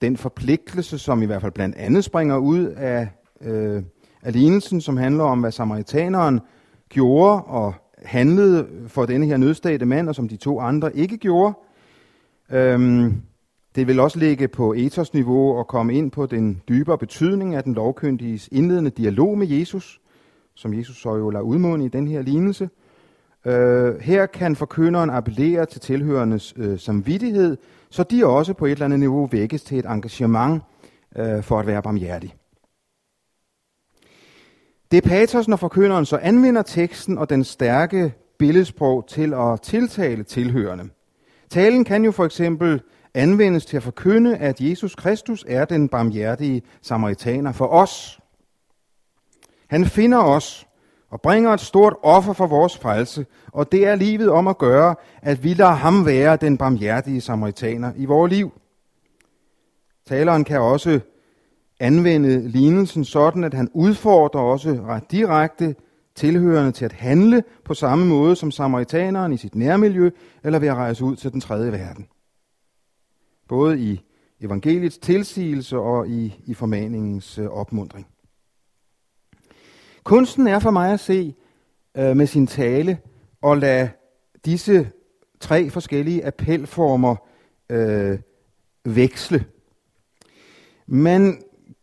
den forpligtelse, som i hvert fald blandt andet springer ud af, øh, af lignelsen, som handler om, hvad samaritaneren gjorde og handlede for denne her nødstagte mand, og som de to andre ikke gjorde. Øhm, det vil også ligge på ethos-niveau og komme ind på den dybere betydning af den lovkyndiges indledende dialog med Jesus som Jesus så jo lader udmåne i den her lignelse. Øh, her kan forkynderen appellere til tilhørendes øh, samvittighed, så de også på et eller andet niveau vækkes til et engagement øh, for at være barmhjertig. Det er patos, når forkynderen så anvender teksten og den stærke billedsprog til at tiltale tilhørende. Talen kan jo for eksempel anvendes til at forkynde, at Jesus Kristus er den barmhjertige samaritaner for os. Han finder os og bringer et stort offer for vores frelse, og det er livet om at gøre, at vi lader ham være den barmhjertige samaritaner i vores liv. Taleren kan også anvende lignelsen sådan, at han udfordrer også ret direkte tilhørende til at handle på samme måde som samaritaneren i sit nærmiljø, eller ved at rejse ud til den tredje verden. Både i evangeliets tilsigelse og i, i formaningens øh, opmundring. Kunsten er for mig at se øh, med sin tale og lade disse tre forskellige appelformer øh, veksle. Man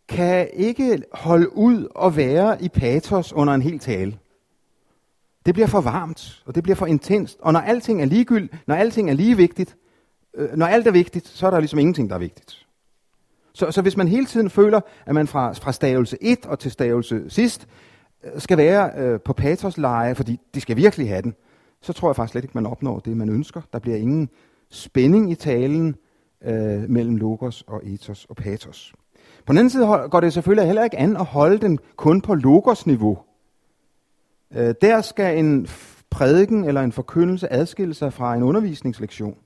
kan ikke holde ud og være i patos under en hel tale. Det bliver for varmt, og det bliver for intenst. Og når alting er ligegyldigt, når alting er lige vigtigt, øh, når alt er vigtigt, så er der ligesom ingenting, der er vigtigt. Så, så hvis man hele tiden føler, at man fra, fra stavelse 1 og til stavelse sidst, skal være øh, på patosleje, fordi de skal virkelig have den, så tror jeg faktisk slet ikke, man opnår det, man ønsker. Der bliver ingen spænding i talen øh, mellem logos og ethos og patos. På den anden side går det selvfølgelig heller ikke an at holde den kun på logos-niveau. Øh, der skal en prædiken eller en forkyndelse adskille sig fra en undervisningslektion.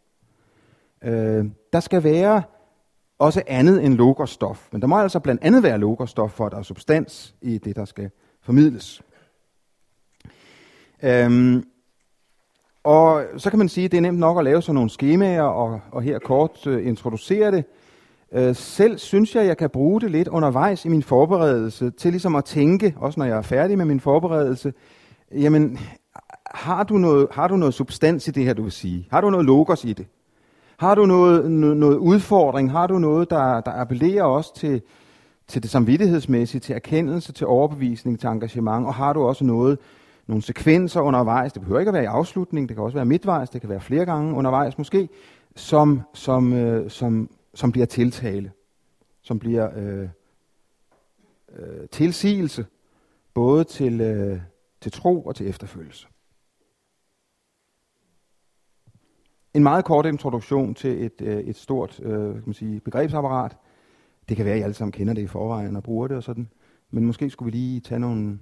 Øh, der skal være også andet end logosstof. Men der må altså blandt andet være logosstof, for at der er substans i det, der skal formidles. Øhm, og så kan man sige, at det er nemt nok at lave sådan nogle skemaer, og, og her kort øh, introducere det. Øh, selv synes jeg, at jeg kan bruge det lidt undervejs i min forberedelse, til ligesom at tænke, også når jeg er færdig med min forberedelse, jamen, har du noget, har du noget substans i det her, du vil sige? Har du noget logos i det? Har du noget, noget udfordring? Har du noget, der, der appellerer også til, til det samvittighedsmæssige, til erkendelse, til overbevisning, til engagement? Og har du også noget, nogle sekvenser undervejs? Det behøver ikke at være i afslutning, det kan også være midtvejs, det kan være flere gange undervejs måske, som, som, øh, som, som bliver tiltale, som bliver øh, øh, tilsigelse, både til, øh, til tro og til efterfølgelse. En meget kort introduktion til et, øh, et stort øh, kan man sige, begrebsapparat. Det kan være, at I alle sammen kender det i forvejen og bruger det og sådan. Men måske skulle vi lige tage nogle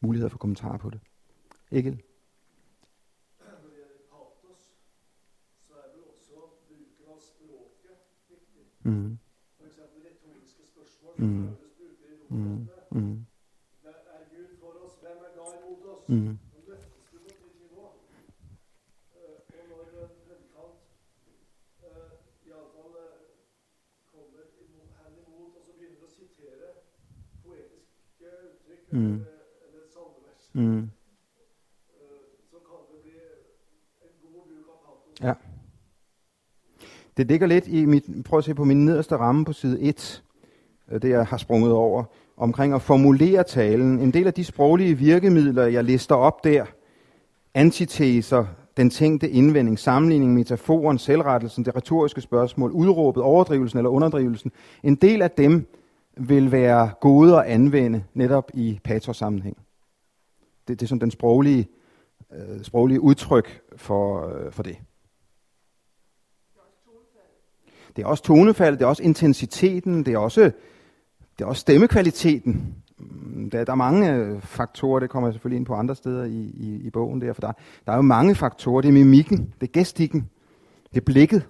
muligheder for kommentarer på det. Ikke? Mm. For eksempel. Mm. Mm. Mm. Mm. Mm. Mm. Ja. Det ligger lidt i mit, prøv at se på min nederste ramme på side 1, øh, det jeg har sprunget over, omkring at formulere talen. En del af de sproglige virkemidler, jeg lister op der, antiteser, den tænkte indvending, sammenligning, metaforen, selvrettelsen, det retoriske spørgsmål, udråbet, overdrivelsen eller underdrivelsen, en del af dem vil være gode at anvende netop i patos-sammenhæng. Det, det er sådan den sproglige, øh, sproglige udtryk for, øh, for det. Det er også tonefaldet, det er også intensiteten, det er også, det er også stemmekvaliteten. Mm, der, der er mange øh, faktorer, det kommer jeg selvfølgelig ind på andre steder i, i, i bogen der, for der, der er jo mange faktorer. Det er mimikken, det er gestikken, det er blikket,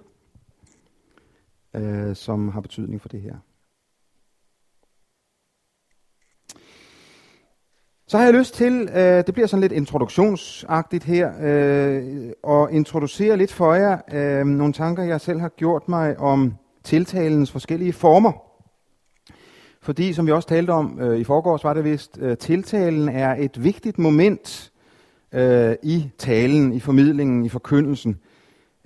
øh, som har betydning for det her. Så har jeg lyst til, øh, det bliver sådan lidt introduktionsagtigt her, øh, at introducere lidt for jer øh, nogle tanker, jeg selv har gjort mig om tiltalens forskellige former. Fordi, som vi også talte om øh, i forgårs, var det vist, øh, tiltalen er et vigtigt moment øh, i talen, i formidlingen, i forkyndelsen.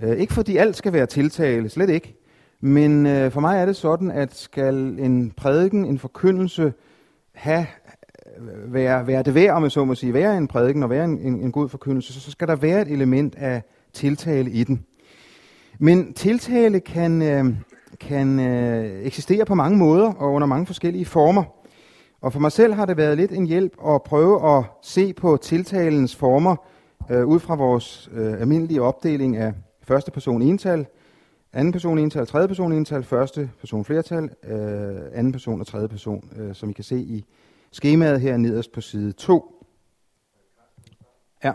Øh, ikke fordi alt skal være tiltale, slet ikke. Men øh, for mig er det sådan, at skal en prædiken, en forkyndelse have være, være det værd, om jeg så må sige, være en prædiken og være en, en, en god forkyndelse, så, så skal der være et element af tiltale i den. Men tiltale kan, øh, kan øh, eksistere på mange måder og under mange forskellige former. Og for mig selv har det været lidt en hjælp at prøve at se på tiltalens former øh, ud fra vores øh, almindelige opdeling af første person ental, anden person ental, tredje person ental, første person flertal, øh, anden person og tredje person, øh, som I kan se i skemaet her nederst på side 2. Ja.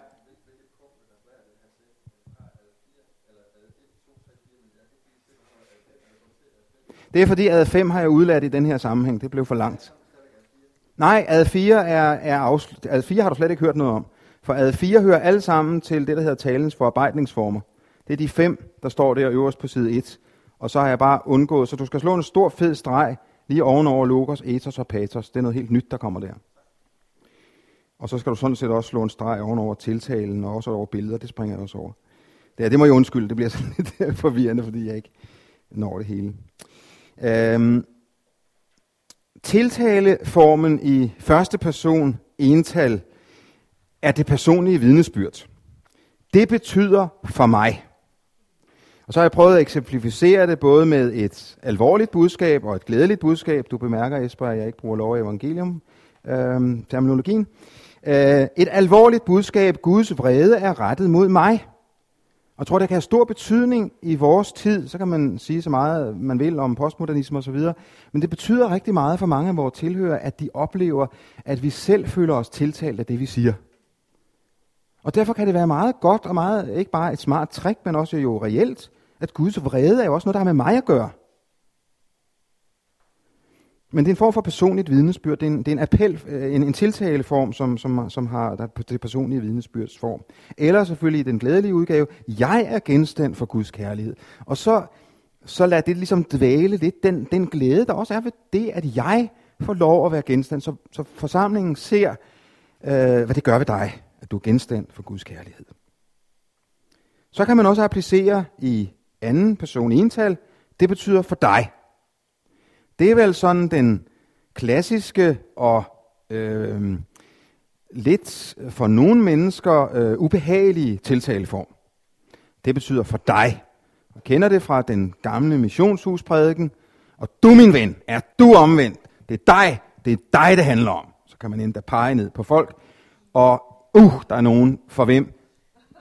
Det er fordi ad 5 har jeg udladt i den her sammenhæng. Det blev for langt. Nej, ad 4, er, er afslut... ad 4 har du slet ikke hørt noget om. For ad 4 hører alle sammen til det, der hedder talens forarbejdningsformer. Det er de fem, der står der øverst på side 1. Og så har jeg bare undgået, så du skal slå en stor fed streg lige ovenover logos, ethos og Pathos. Det er noget helt nyt, der kommer der. Og så skal du sådan set også slå en streg ovenover tiltalen og også over billeder. Det springer jeg også over. Det, det må jeg undskylde, det bliver sådan lidt forvirrende, fordi jeg ikke når det hele. Øhm, tiltaleformen i første person ental er det personlige vidnesbyrd. Det betyder for mig. Og så har jeg prøvet at eksemplificere det både med et alvorligt budskab og et glædeligt budskab. Du bemærker, Esper, at jeg ikke bruger lov af evangelium, øh, terminologien. Øh, et alvorligt budskab, Guds vrede, er rettet mod mig. Og jeg tror, det kan have stor betydning i vores tid. Så kan man sige så meget, man vil om postmodernisme osv. Men det betyder rigtig meget for mange af vores tilhører, at de oplever, at vi selv føler os tiltalt af det, vi siger. Og derfor kan det være meget godt og meget, ikke bare et smart trick, men også jo reelt, at Guds vrede er jo også noget, der har med mig at gøre. Men det er en form for personligt vidnesbyrd. Det er en, det er en appel, øh, en, en tiltaleform, som, som, som har der, det personlige vidnesbyrds form. Eller selvfølgelig i den glædelige udgave, jeg er genstand for Guds kærlighed. Og så, så lad det ligesom dvæle lidt, den, den glæde, der også er ved det, at jeg får lov at være genstand. Så, så forsamlingen ser, øh, hvad det gør ved dig, at du er genstand for Guds kærlighed. Så kan man også applicere i anden person ental. Det betyder for dig. Det er vel sådan den klassiske og øh, lidt for nogle mennesker øh, ubehagelige tiltaleform. Det betyder for dig. Man kender det fra den gamle missionshusprædiken. Og du, min ven, er du omvendt. Det er dig, det er dig, det handler om. Så kan man endda pege ned på folk. Og uh, der er nogen, for hvem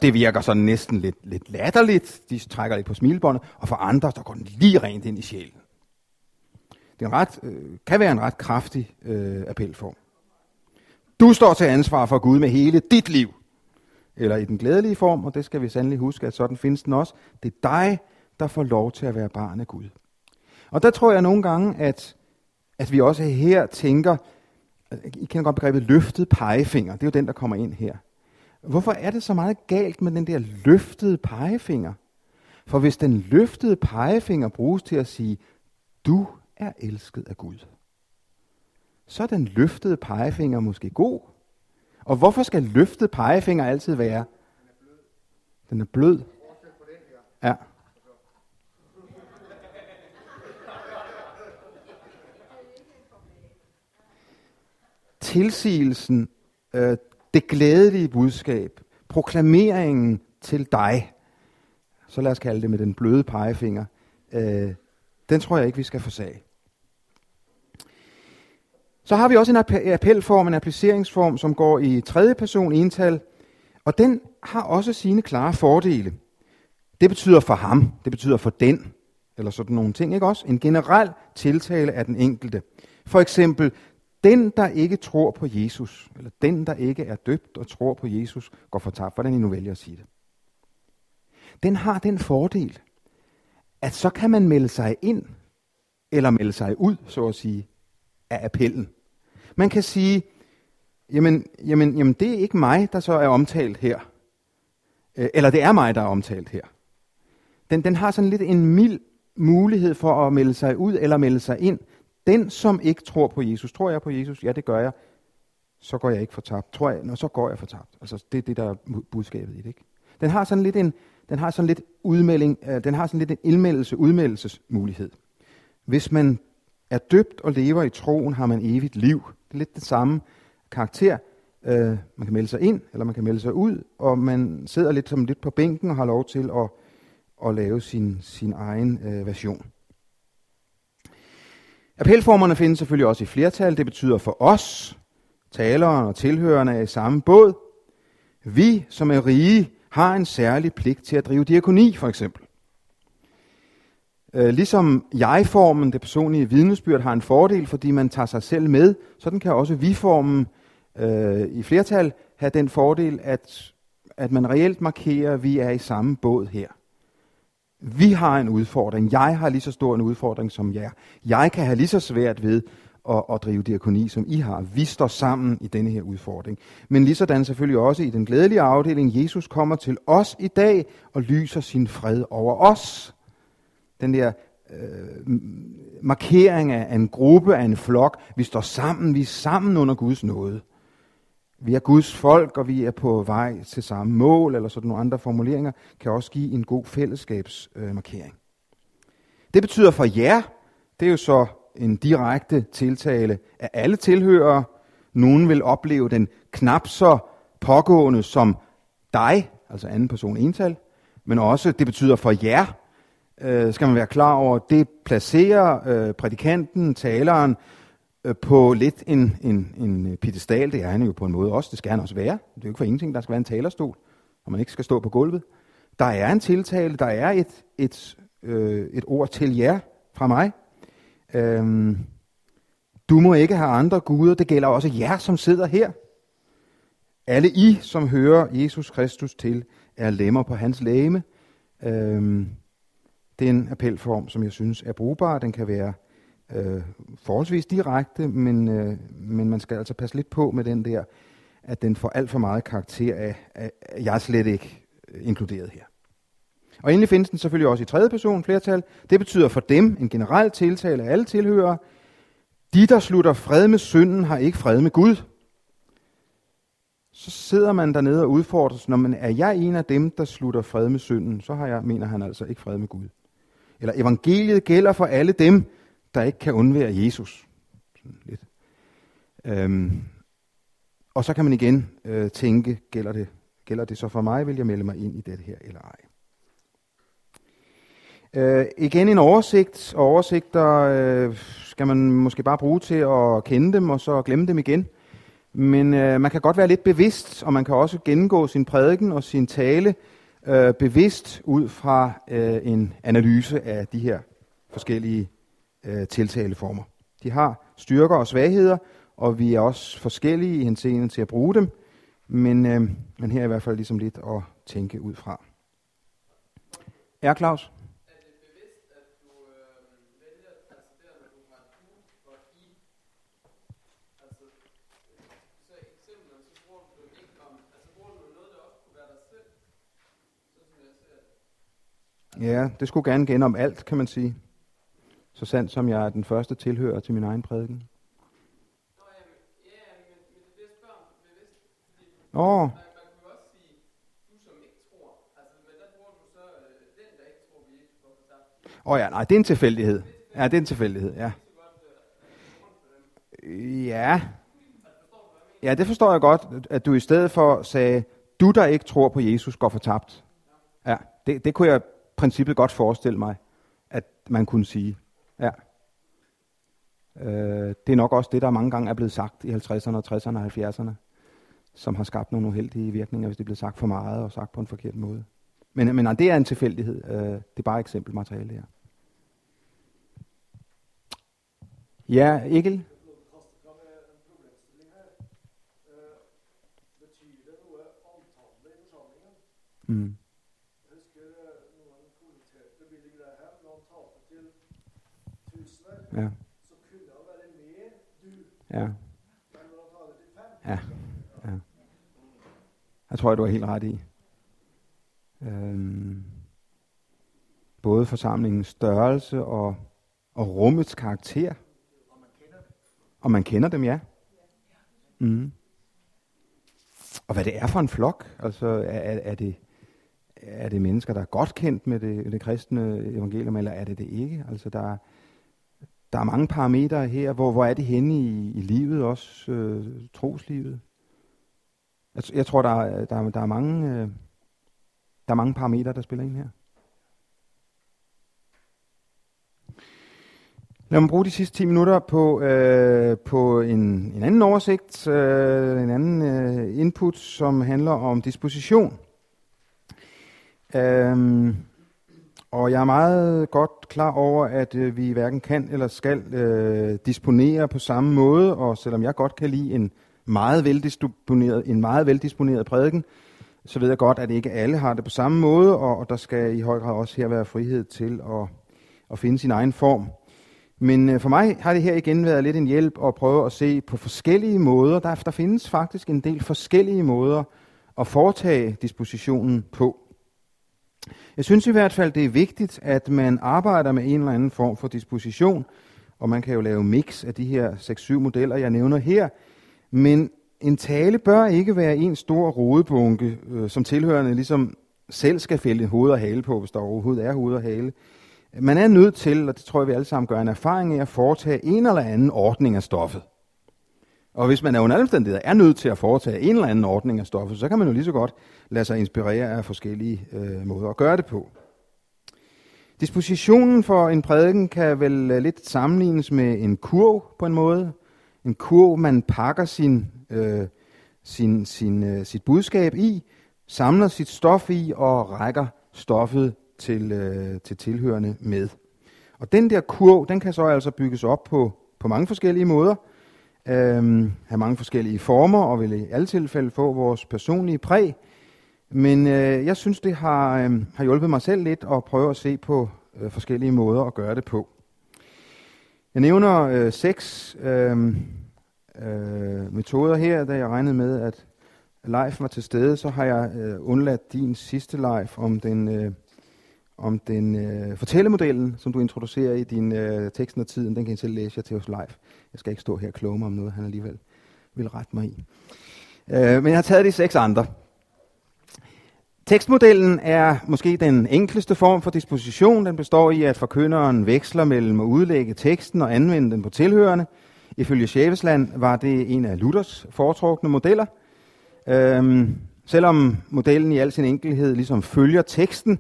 det virker sådan næsten lidt, lidt latterligt. De trækker lidt på smilbåndet. Og for andre, der går den lige rent ind i sjælen. Det er en ret, øh, kan være en ret kraftig øh, appelform. Du står til ansvar for Gud med hele dit liv. Eller i den glædelige form, og det skal vi sandelig huske, at sådan findes den også. Det er dig, der får lov til at være barn af Gud. Og der tror jeg nogle gange, at, at vi også her tænker, i kender godt begrebet løftet pegefinger, det er jo den, der kommer ind her. Hvorfor er det så meget galt med den der løftede pegefinger? For hvis den løftede pegefinger bruges til at sige, du er elsket af Gud, så er den løftede pegefinger måske god. Og hvorfor skal løftet pegefinger altid være? Den er blød. Ja. Tilsigelsen, øh, det glædelige budskab, proklameringen til dig, så lad os kalde det med den bløde pegefinger, øh, den tror jeg ikke, vi skal forsage. Så har vi også en appelform, en appliceringsform, som går i tredje person ental, og den har også sine klare fordele. Det betyder for ham, det betyder for den, eller sådan nogle ting, ikke også? En generel tiltale af den enkelte. For eksempel, den, der ikke tror på Jesus, eller den, der ikke er døbt og tror på Jesus, går fortabt. Hvordan I nu vælger at sige det. Den har den fordel, at så kan man melde sig ind, eller melde sig ud, så at sige, af appellen. Man kan sige, jamen, jamen, jamen det er ikke mig, der så er omtalt her. Øh, eller det er mig, der er omtalt her. Den, den har sådan lidt en mild mulighed for at melde sig ud eller melde sig ind. Den, som ikke tror på Jesus, tror jeg på Jesus? Ja, det gør jeg. Så går jeg ikke fortabt. Tror jeg, når så går jeg fortabt. Altså, det er det, der er budskabet i det. Ikke? Den har sådan lidt en, den har sådan lidt udmelding, øh, den har sådan lidt en indmeldelse, udmeldelsesmulighed. Hvis man er døbt og lever i troen, har man evigt liv. Det er lidt det samme karakter. Øh, man kan melde sig ind, eller man kan melde sig ud, og man sidder lidt som lidt på bænken og har lov til at, at lave sin, sin egen øh, version. Appelformerne findes selvfølgelig også i flertal. Det betyder for os, taleren og tilhørerne er i samme båd. Vi, som er rige, har en særlig pligt til at drive diakoni, for eksempel. Øh, ligesom jeg-formen, det personlige vidnesbyrd, har en fordel, fordi man tager sig selv med, sådan kan også vi-formen øh, i flertal have den fordel, at, at man reelt markerer, at vi er i samme båd her. Vi har en udfordring. Jeg har lige så stor en udfordring som jer. Jeg kan have lige så svært ved at, at drive diakoni, som I har. Vi står sammen i denne her udfordring. Men lige sådan selvfølgelig også i den glædelige afdeling, Jesus kommer til os i dag og lyser sin fred over os. Den der øh, markering af en gruppe, af en flok. Vi står sammen, vi er sammen under Guds nåde. Vi er Guds folk, og vi er på vej til samme mål, eller sådan nogle andre formuleringer, kan også give en god fællesskabsmarkering. Det betyder for jer, det er jo så en direkte tiltale af alle tilhørere. Nogen vil opleve den knap så pågående som dig, altså anden person ental, men også det betyder for jer, øh, skal man være klar over, det placerer øh, prædikanten, taleren, øh, på lidt en, en, en pedestal. Det er han jo på en måde også. Det skal han også være. Det er jo ikke for ingenting, der skal være en talerstol, og man ikke skal stå på gulvet. Der er en tiltale, der er et, et, øh, et ord til jer fra mig. Øhm, du må ikke have andre guder. Det gælder også jer, som sidder her. Alle I, som hører Jesus Kristus til, er lemmer på hans læme. Øhm, det er en appelform, som jeg synes er brugbar. Den kan være øh, forholdsvis direkte, men, øh, men man skal altså passe lidt på med den der, at den får alt for meget karakter af, at jeg er slet ikke øh, inkluderet her. Og endelig findes den selvfølgelig også i tredje person flertal. Det betyder for dem en generel tiltale af alle tilhørere. De, der slutter fred med synden, har ikke fred med Gud. Så sidder man dernede og udfordres, når man er jeg en af dem, der slutter fred med synden, så har jeg, mener han altså ikke fred med Gud. Eller evangeliet gælder for alle dem, der ikke kan undvære Jesus. Sådan lidt. Øhm, og så kan man igen øh, tænke, gælder det, gælder det så for mig, vil jeg melde mig ind i det her eller ej. Øh, igen en oversigt, og oversigter øh, skal man måske bare bruge til at kende dem, og så glemme dem igen. Men øh, man kan godt være lidt bevidst, og man kan også gennemgå sin prædiken og sin tale øh, bevidst ud fra øh, en analyse af de her forskellige øh, tiltaleformer. De har styrker og svagheder, og vi er også forskellige i henseenden til at bruge dem, men, øh, men her er i hvert fald ligesom lidt at tænke ud fra. Er Claus? Ja, det skulle gerne gælde om alt, kan man sige. Så sandt som jeg er den første tilhører til min egen prædiken. Åh. Oh. Åh oh ja, nej, det er en tilfældighed. Ja, det er en tilfældighed, ja. Ja. Ja, det forstår jeg godt, at du i stedet for sagde, du der ikke tror på Jesus går fortabt. Ja, det, det kunne jeg princippet godt forestille mig, at man kunne sige. Ja. Øh, det er nok også det, der mange gange er blevet sagt i 50'erne, 60'erne og 70'erne, som har skabt nogle uheldige virkninger, hvis det bliver sagt for meget og sagt på en forkert måde. Men, men nej, det er en tilfældighed. Øh, det er bare eksempelmateriale her. Ja, Egil? Mm. Ja. Ja. Ja. ja. Jeg tror, du har helt ret i. Øhm, både forsamlingens størrelse og, og rummets karakter. Og man kender dem. Og man kender dem, ja. Mm. Og hvad det er for en flok. Altså, er, er, det, er det mennesker, der er godt kendt med det, det kristne evangelium, eller er det det ikke? Altså, der er, der er mange parametre her. Hvor, hvor er det henne i, i livet, også øh, troslivet? Jeg, jeg tror, der er, der, der, er mange, øh, der er mange parametre, der spiller ind her. Lad mig bruge de sidste 10 minutter på, øh, på en, en anden oversigt, øh, en anden øh, input, som handler om disposition. Øh, og jeg er meget godt klar over, at øh, vi hverken kan eller skal øh, disponere på samme måde, og selvom jeg godt kan lide en meget veldisponeret, en meget veldisponeret prædiken, så ved jeg godt, at ikke alle har det på samme måde, og, og der skal i høj grad også her være frihed til at, at finde sin egen form. Men øh, for mig har det her igen været lidt en hjælp at prøve at se på forskellige måder. Der, der findes faktisk en del forskellige måder at foretage dispositionen på. Jeg synes i hvert fald, det er vigtigt, at man arbejder med en eller anden form for disposition, og man kan jo lave mix af de her 6-7 modeller, jeg nævner her. Men en tale bør ikke være en stor rodebunke, øh, som tilhørende ligesom selv skal fælde hoved og hale på, hvis der overhovedet er hoved og hale. Man er nødt til, og det tror jeg vi alle sammen gør, en erfaring af at foretage en eller anden ordning af stoffet. Og hvis man er under omstændigheder er nødt til at foretage en eller anden ordning af stoffet, så kan man jo lige så godt lade sig inspirere af forskellige øh, måder at gøre det på. Dispositionen for en prædiken kan vel øh, lidt sammenlignes med en kurv på en måde. En kurv, man pakker sin, øh, sin, sin, øh, sit budskab i, samler sit stof i og rækker stoffet til, øh, til tilhørende med. Og den der kurv, den kan så altså bygges op på, på mange forskellige måder, øh, have mange forskellige former, og vil i alle tilfælde få vores personlige præg. Men øh, jeg synes, det har, øh, har hjulpet mig selv lidt at prøve at se på øh, forskellige måder at gøre det på. Jeg nævner øh, seks øh, øh, metoder her, da jeg regnede med, at live var til stede, så har jeg øh, undladt din sidste live om den øh, om den øh, fortællemodellen, som du introducerer i din øh, teksten og tiden. Den kan I selv læse jer til hos live. Jeg skal ikke stå her og kloge mig om noget, han alligevel vil rette mig i. Øh, men jeg har taget de seks andre. Tekstmodellen er måske den enkleste form for disposition. Den består i, at forkynderen veksler mellem at udlægge teksten og anvende den på tilhørende. Ifølge Sjævesland var det en af Luthers foretrukne modeller. Øhm, selvom modellen i al sin enkelhed ligesom følger teksten,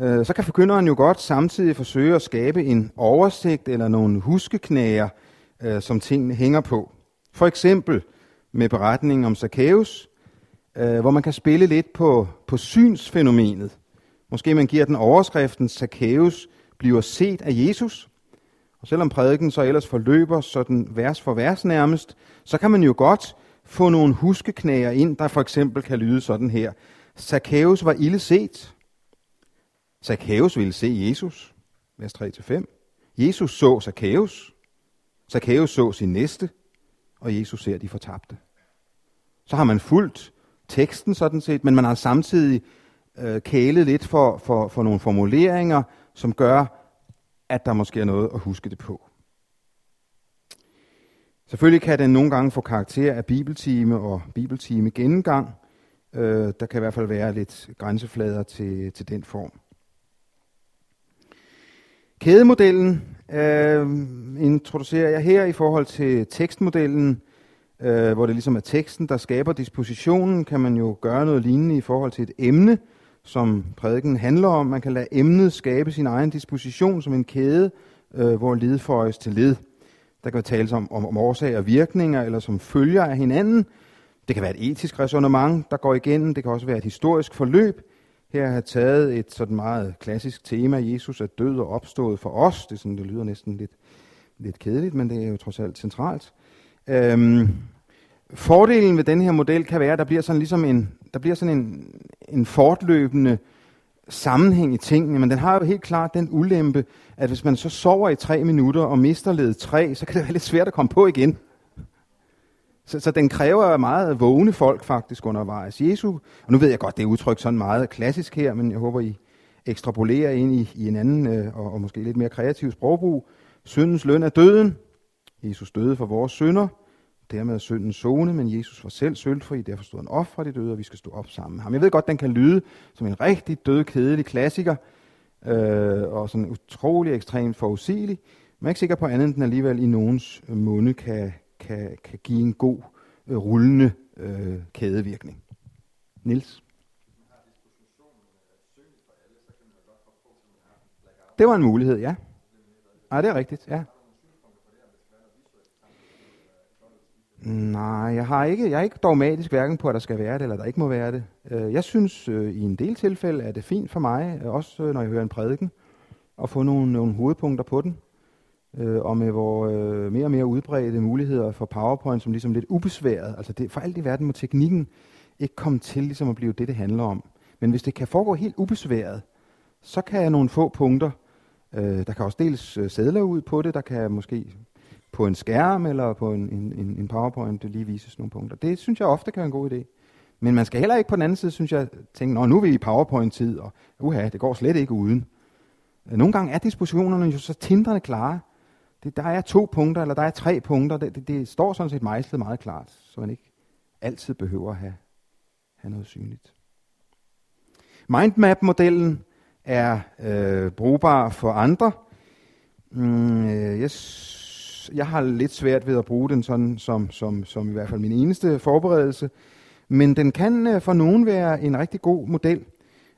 øh, så kan forkynderen jo godt samtidig forsøge at skabe en oversigt eller nogle huskeknager, øh, som tingene hænger på. For eksempel med beretningen om Zacchaeus, øh, hvor man kan spille lidt på, på synsfænomenet. Måske man giver den overskriften, Zacchaeus bliver set af Jesus. Og selvom prædiken så ellers forløber sådan vers for vers nærmest, så kan man jo godt få nogle huskeknager ind, der for eksempel kan lyde sådan her. Zacchaeus var ille set. Zacchaeus ville se Jesus, vers 3-5. Jesus så Zacchaeus. Zacchaeus så sin næste, og Jesus ser de fortabte. Så har man fulgt teksten sådan set, men man har samtidig øh, kælet lidt for, for, for nogle formuleringer, som gør, at der måske er noget at huske det på. Selvfølgelig kan den nogle gange få karakter af bibeltime og bibeltime gennemgang. Øh, der kan i hvert fald være lidt grænseflader til, til den form. Kædemodellen øh, introducerer jeg her i forhold til tekstmodellen, øh, hvor det ligesom er teksten, der skaber dispositionen, kan man jo gøre noget lignende i forhold til et emne, som prædiken handler om. Man kan lade emnet skabe sin egen disposition som en kæde, øh, hvor led føjes til led. Der kan tales om, om, om årsager og virkninger, eller som følger af hinanden. Det kan være et etisk resonemang, der går igennem. Det kan også være et historisk forløb. Her har jeg taget et sådan meget klassisk tema. Jesus er død og opstået for os. Det, er sådan, det lyder næsten lidt, lidt kedeligt, men det er jo trods alt centralt. Øhm, fordelen ved den her model kan være, at der bliver sådan ligesom en, der bliver sådan en, en fortløbende sammenhæng i tingene, men den har jo helt klart den ulempe, at hvis man så sover i tre minutter og mister led tre, så kan det være lidt svært at komme på igen. Så, så den kræver meget vågne folk faktisk undervejs. Jesu, og nu ved jeg godt, det er udtrykt sådan meget klassisk her, men jeg håber, I ekstrapolerer ind i, i en anden øh, og, og måske lidt mere kreativ sprogbrug. Syndens løn er døden. Jesus døde for vores synder. Dermed er synden zone, men Jesus var selv syndfri, derfor stod han op fra de døde, og vi skal stå op sammen med ham. Jeg ved godt, den kan lyde som en rigtig død, kedelig klassiker, øh, og sådan utrolig ekstremt forudsigelig, jeg er ikke sikker på andet, end den alligevel i nogens munde kan, kan, kan give en god, øh, rullende øh, kædevirkning. Nils? Det var en mulighed, ja. Nej, det er rigtigt, ja. Nej, jeg har ikke, jeg er ikke dogmatisk hverken på, at der skal være det, eller der ikke må være det. Øh, jeg synes, øh, i en del tilfælde er det fint for mig, øh, også når jeg hører en prædiken, at få nogle, nogle hovedpunkter på den. Og med vores mere og mere udbredte muligheder for PowerPoint, som ligesom lidt ubesværet. Altså det, for alt i verden må teknikken ikke komme til ligesom at blive det, det handler om. Men hvis det kan foregå helt ubesværet, så kan jeg nogle få punkter. Der kan også deles sædler ud på det, der kan måske på en skærm eller på en, en, en PowerPoint det lige vises nogle punkter. Det synes jeg ofte kan være en god idé. Men man skal heller ikke på den anden side, synes jeg, tænke, Nå, nu er vi i PowerPoint-tid, og uha, det går slet ikke uden. Nogle gange er dispositionerne jo så tindrende klare. Det, der er to punkter, eller der er tre punkter. Det, det, det står sådan set mejslet meget klart, så man ikke altid behøver at have, have noget synligt. Mindmap-modellen er øh, brugbar for andre. Mm, øh, jeg jeg har lidt svært ved at bruge den sådan som, som, som i hvert fald min eneste forberedelse. Men den kan øh, for nogen være en rigtig god model,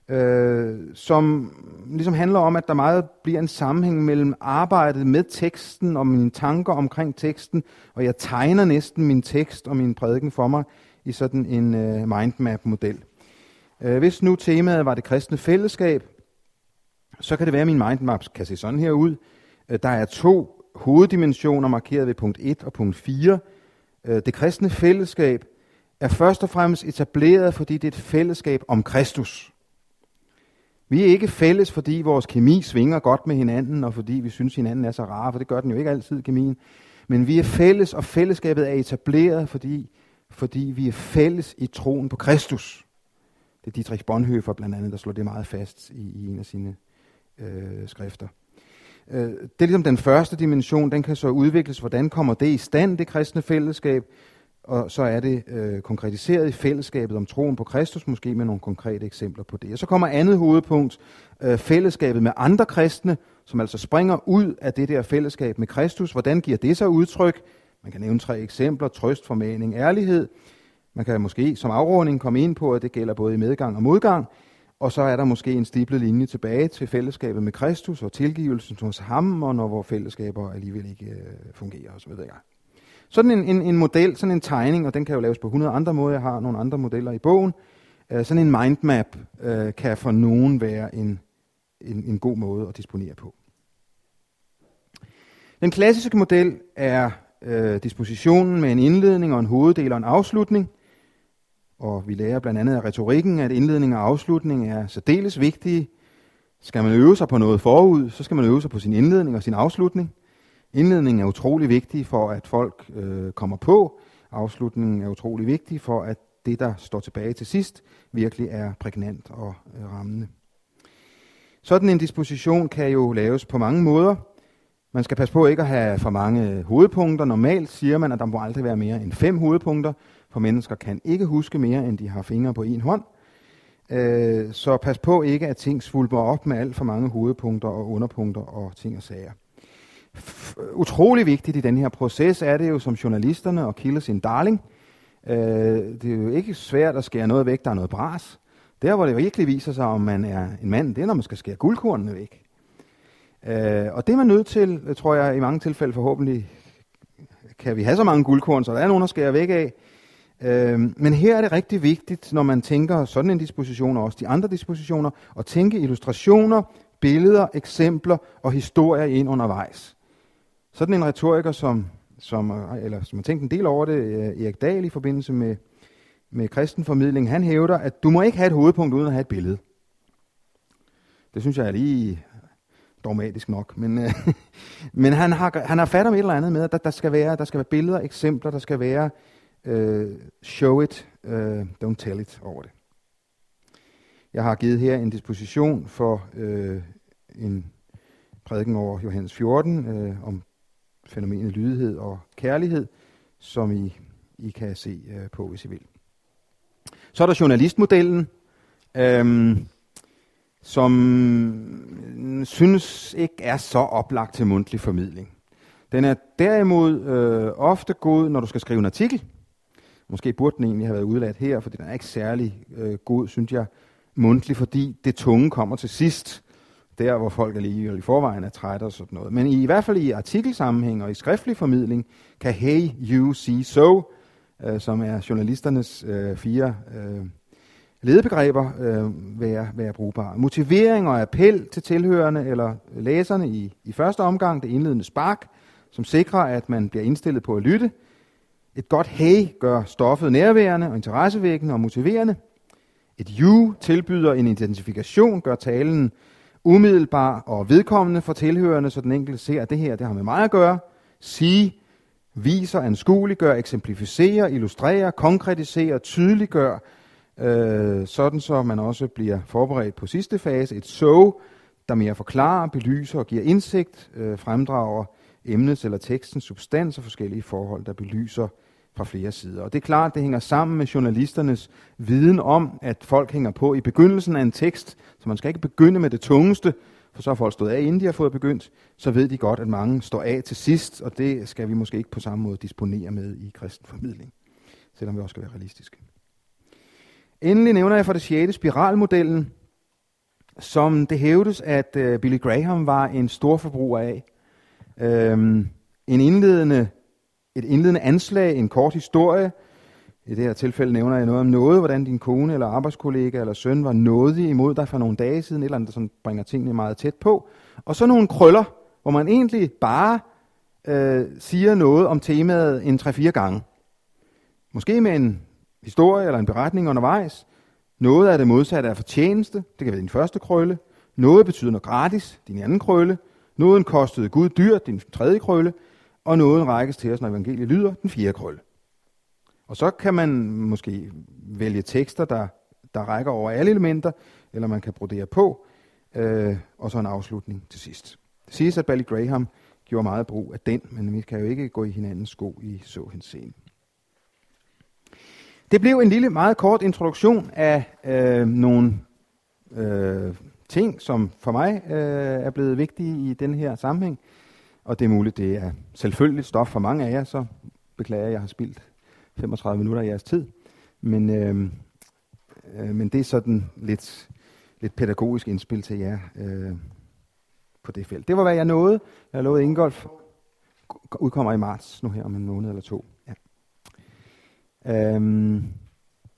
øh, som ligesom handler om, at der meget bliver en sammenhæng mellem arbejdet med teksten og mine tanker omkring teksten, og jeg tegner næsten min tekst og min prædiken for mig i sådan en øh, mindmap-model. Øh, hvis nu temaet var det kristne fællesskab, så kan det være, at min mindmap kan se sådan her ud. Øh, der er to hoveddimensioner markeret ved punkt 1 og punkt 4. Øh, det kristne fællesskab er først og fremmest etableret, fordi det er et fællesskab om Kristus. Vi er ikke fælles, fordi vores kemi svinger godt med hinanden, og fordi vi synes, hinanden er så rare, for det gør den jo ikke altid, kemien. Men vi er fælles, og fællesskabet er etableret, fordi, fordi vi er fælles i troen på Kristus. Det er Dietrich Bonhoeffer blandt andet, der slår det meget fast i, i en af sine øh, skrifter. Øh, det er ligesom den første dimension, den kan så udvikles, hvordan kommer det i stand, det kristne fællesskab, og så er det øh, konkretiseret i fællesskabet om troen på Kristus, måske med nogle konkrete eksempler på det. Og så kommer andet hovedpunkt, øh, fællesskabet med andre kristne, som altså springer ud af det der fællesskab med Kristus. Hvordan giver det sig udtryk? Man kan nævne tre eksempler, trøst, formaning, ærlighed. Man kan måske som afrunding komme ind på, at det gælder både i medgang og modgang. Og så er der måske en stiblet linje tilbage til fællesskabet med Kristus og tilgivelsen hos ham, og når vores fællesskaber alligevel ikke øh, fungerer osv. Sådan en, en, en model, sådan en tegning, og den kan jo laves på 100 andre måder. Jeg har nogle andre modeller i bogen. øh, sådan en mindmap øh, kan for nogen være en, en, en god måde at disponere på. Den klassiske model er øh, dispositionen med en indledning og en hoveddel og en afslutning. Og vi lærer blandt andet af retorikken, at indledning og afslutning er særdeles vigtige. Skal man øve sig på noget forud, så skal man øve sig på sin indledning og sin afslutning. Indledningen er utrolig vigtig for, at folk øh, kommer på. Afslutningen er utrolig vigtig for, at det, der står tilbage til sidst, virkelig er prægnant og øh, rammende. Sådan en disposition kan jo laves på mange måder. Man skal passe på ikke at have for mange hovedpunkter. Normalt siger man, at der må aldrig være mere end fem hovedpunkter for mennesker kan ikke huske mere, end de har fingre på en hånd. Øh, så pas på ikke, at ting svulper op med alt for mange hovedpunkter og underpunkter og ting og sager. Utrolig vigtigt i den her proces er det jo som journalisterne og kilde sin darling. Øh, det er jo ikke svært at skære noget væk, der er noget bras. Der, hvor det virkelig viser sig, om man er en mand, det er, når man skal skære guldkornene væk. Øh, og det er man nødt til, tror jeg, i mange tilfælde forhåbentlig, kan vi have så mange guldkorn, så der er nogen, der skærer væk af. Øh, men her er det rigtig vigtigt, når man tænker sådan en disposition, og også de andre dispositioner, at tænke illustrationer, billeder, eksempler og historier ind undervejs. Sådan en retoriker, som, som, eller som har tænkt en del over det, øh, Erik Dahl i forbindelse med, med kristenformidling, han hævder, at du må ikke have et hovedpunkt uden at have et billede. Det synes jeg er lige dogmatisk nok, men, øh, men han, har, han har fat om et eller andet med, at der, der, skal være, der skal være billeder, eksempler, der skal være øh, show it, uh, don't tell it over det. Jeg har givet her en disposition for uh, en prædiken over Johannes 14 uh, øh, om fænomenet lydighed og kærlighed, som I, I kan se uh, på, hvis I vil. Så er der journalistmodellen, um, som synes ikke er så oplagt til mundtlig formidling. Den er derimod øh, ofte god, når du skal skrive en artikel. Måske burde den egentlig have været udladt her, for den er ikke særlig øh, god, synes jeg, mundtlig, fordi det tunge kommer til sidst, der hvor folk er lige i forvejen er trætte og sådan noget. Men i, i hvert fald i artikelsammenhæng og i skriftlig formidling, kan hey, you, see, so, øh, som er journalisternes øh, fire øh, ledebegreber, øh, være, være brugbare. Motivering og appel til tilhørende eller læserne i, i første omgang, det indledende spark, som sikrer, at man bliver indstillet på at lytte. Et godt hey gør stoffet nærværende og interessevækkende og motiverende. Et you tilbyder en identifikation, gør talen umiddelbar og vedkommende for tilhørende, så den enkelte ser, at det her det har med mig at gøre. Sige viser, anskueliggør, eksemplificerer, illustrerer, konkretiserer, tydeliggør, øh, sådan så man også bliver forberedt på sidste fase. Et so, der mere forklarer, belyser og giver indsigt, øh, fremdrager emnets eller tekstens substans og forskellige forhold, der belyser fra flere sider. Og det er klart, det hænger sammen med journalisternes viden om, at folk hænger på i begyndelsen af en tekst, så man skal ikke begynde med det tungeste, for så har folk stået af, inden de har fået begyndt, så ved de godt, at mange står af til sidst, og det skal vi måske ikke på samme måde disponere med i kristen formidling, selvom vi også skal være realistiske. Endelig nævner jeg for det sjette spiralmodellen, som det hævdes, at øh, Billy Graham var en stor forbruger af. Øhm, en indledende, et indledende anslag, en kort historie. I det her tilfælde nævner jeg noget om noget, hvordan din kone eller arbejdskollega eller søn var nådig imod dig for nogle dage siden, eller andet, der sådan bringer tingene meget tæt på. Og så nogle krøller, hvor man egentlig bare øh, siger noget om temaet en 3-4 gange. Måske med en historie eller en beretning undervejs. Noget af det modsatte er fortjeneste, det kan være din første krølle. Noget betyder noget gratis, din anden krølle. Noget kostede Gud dyrt, din tredje krølle. Og noget rækkes til os, når evangeliet lyder, den fjerde krølle. Og så kan man måske vælge tekster, der, der rækker over alle elementer, eller man kan brodere på, øh, og så en afslutning til sidst. Det siges, at Bally Graham gjorde meget brug af den, men vi kan jo ikke gå i hinandens sko i så henseende. Det blev en lille, meget kort introduktion af øh, nogle øh, ting, som for mig øh, er blevet vigtige i den her sammenhæng. Og det er muligt, det er selvfølgelig stof for mange af jer, så beklager jeg, at jeg har spildt 35 minutter af jeres tid. Men, øh, øh, men det er sådan lidt, lidt pædagogisk indspil til jer øh, på det felt. Det var, hvad jeg nåede. Jeg lovede Ingolf udkommer i marts nu her om en måned eller to. Ja. Øhm,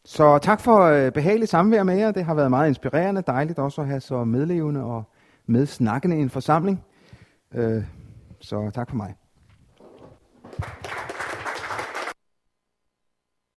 så tak for øh, behageligt samvær med jer. Det har været meget inspirerende, dejligt også at have så medlevende og medsnakkende en forsamling. Øh, så tak for mig.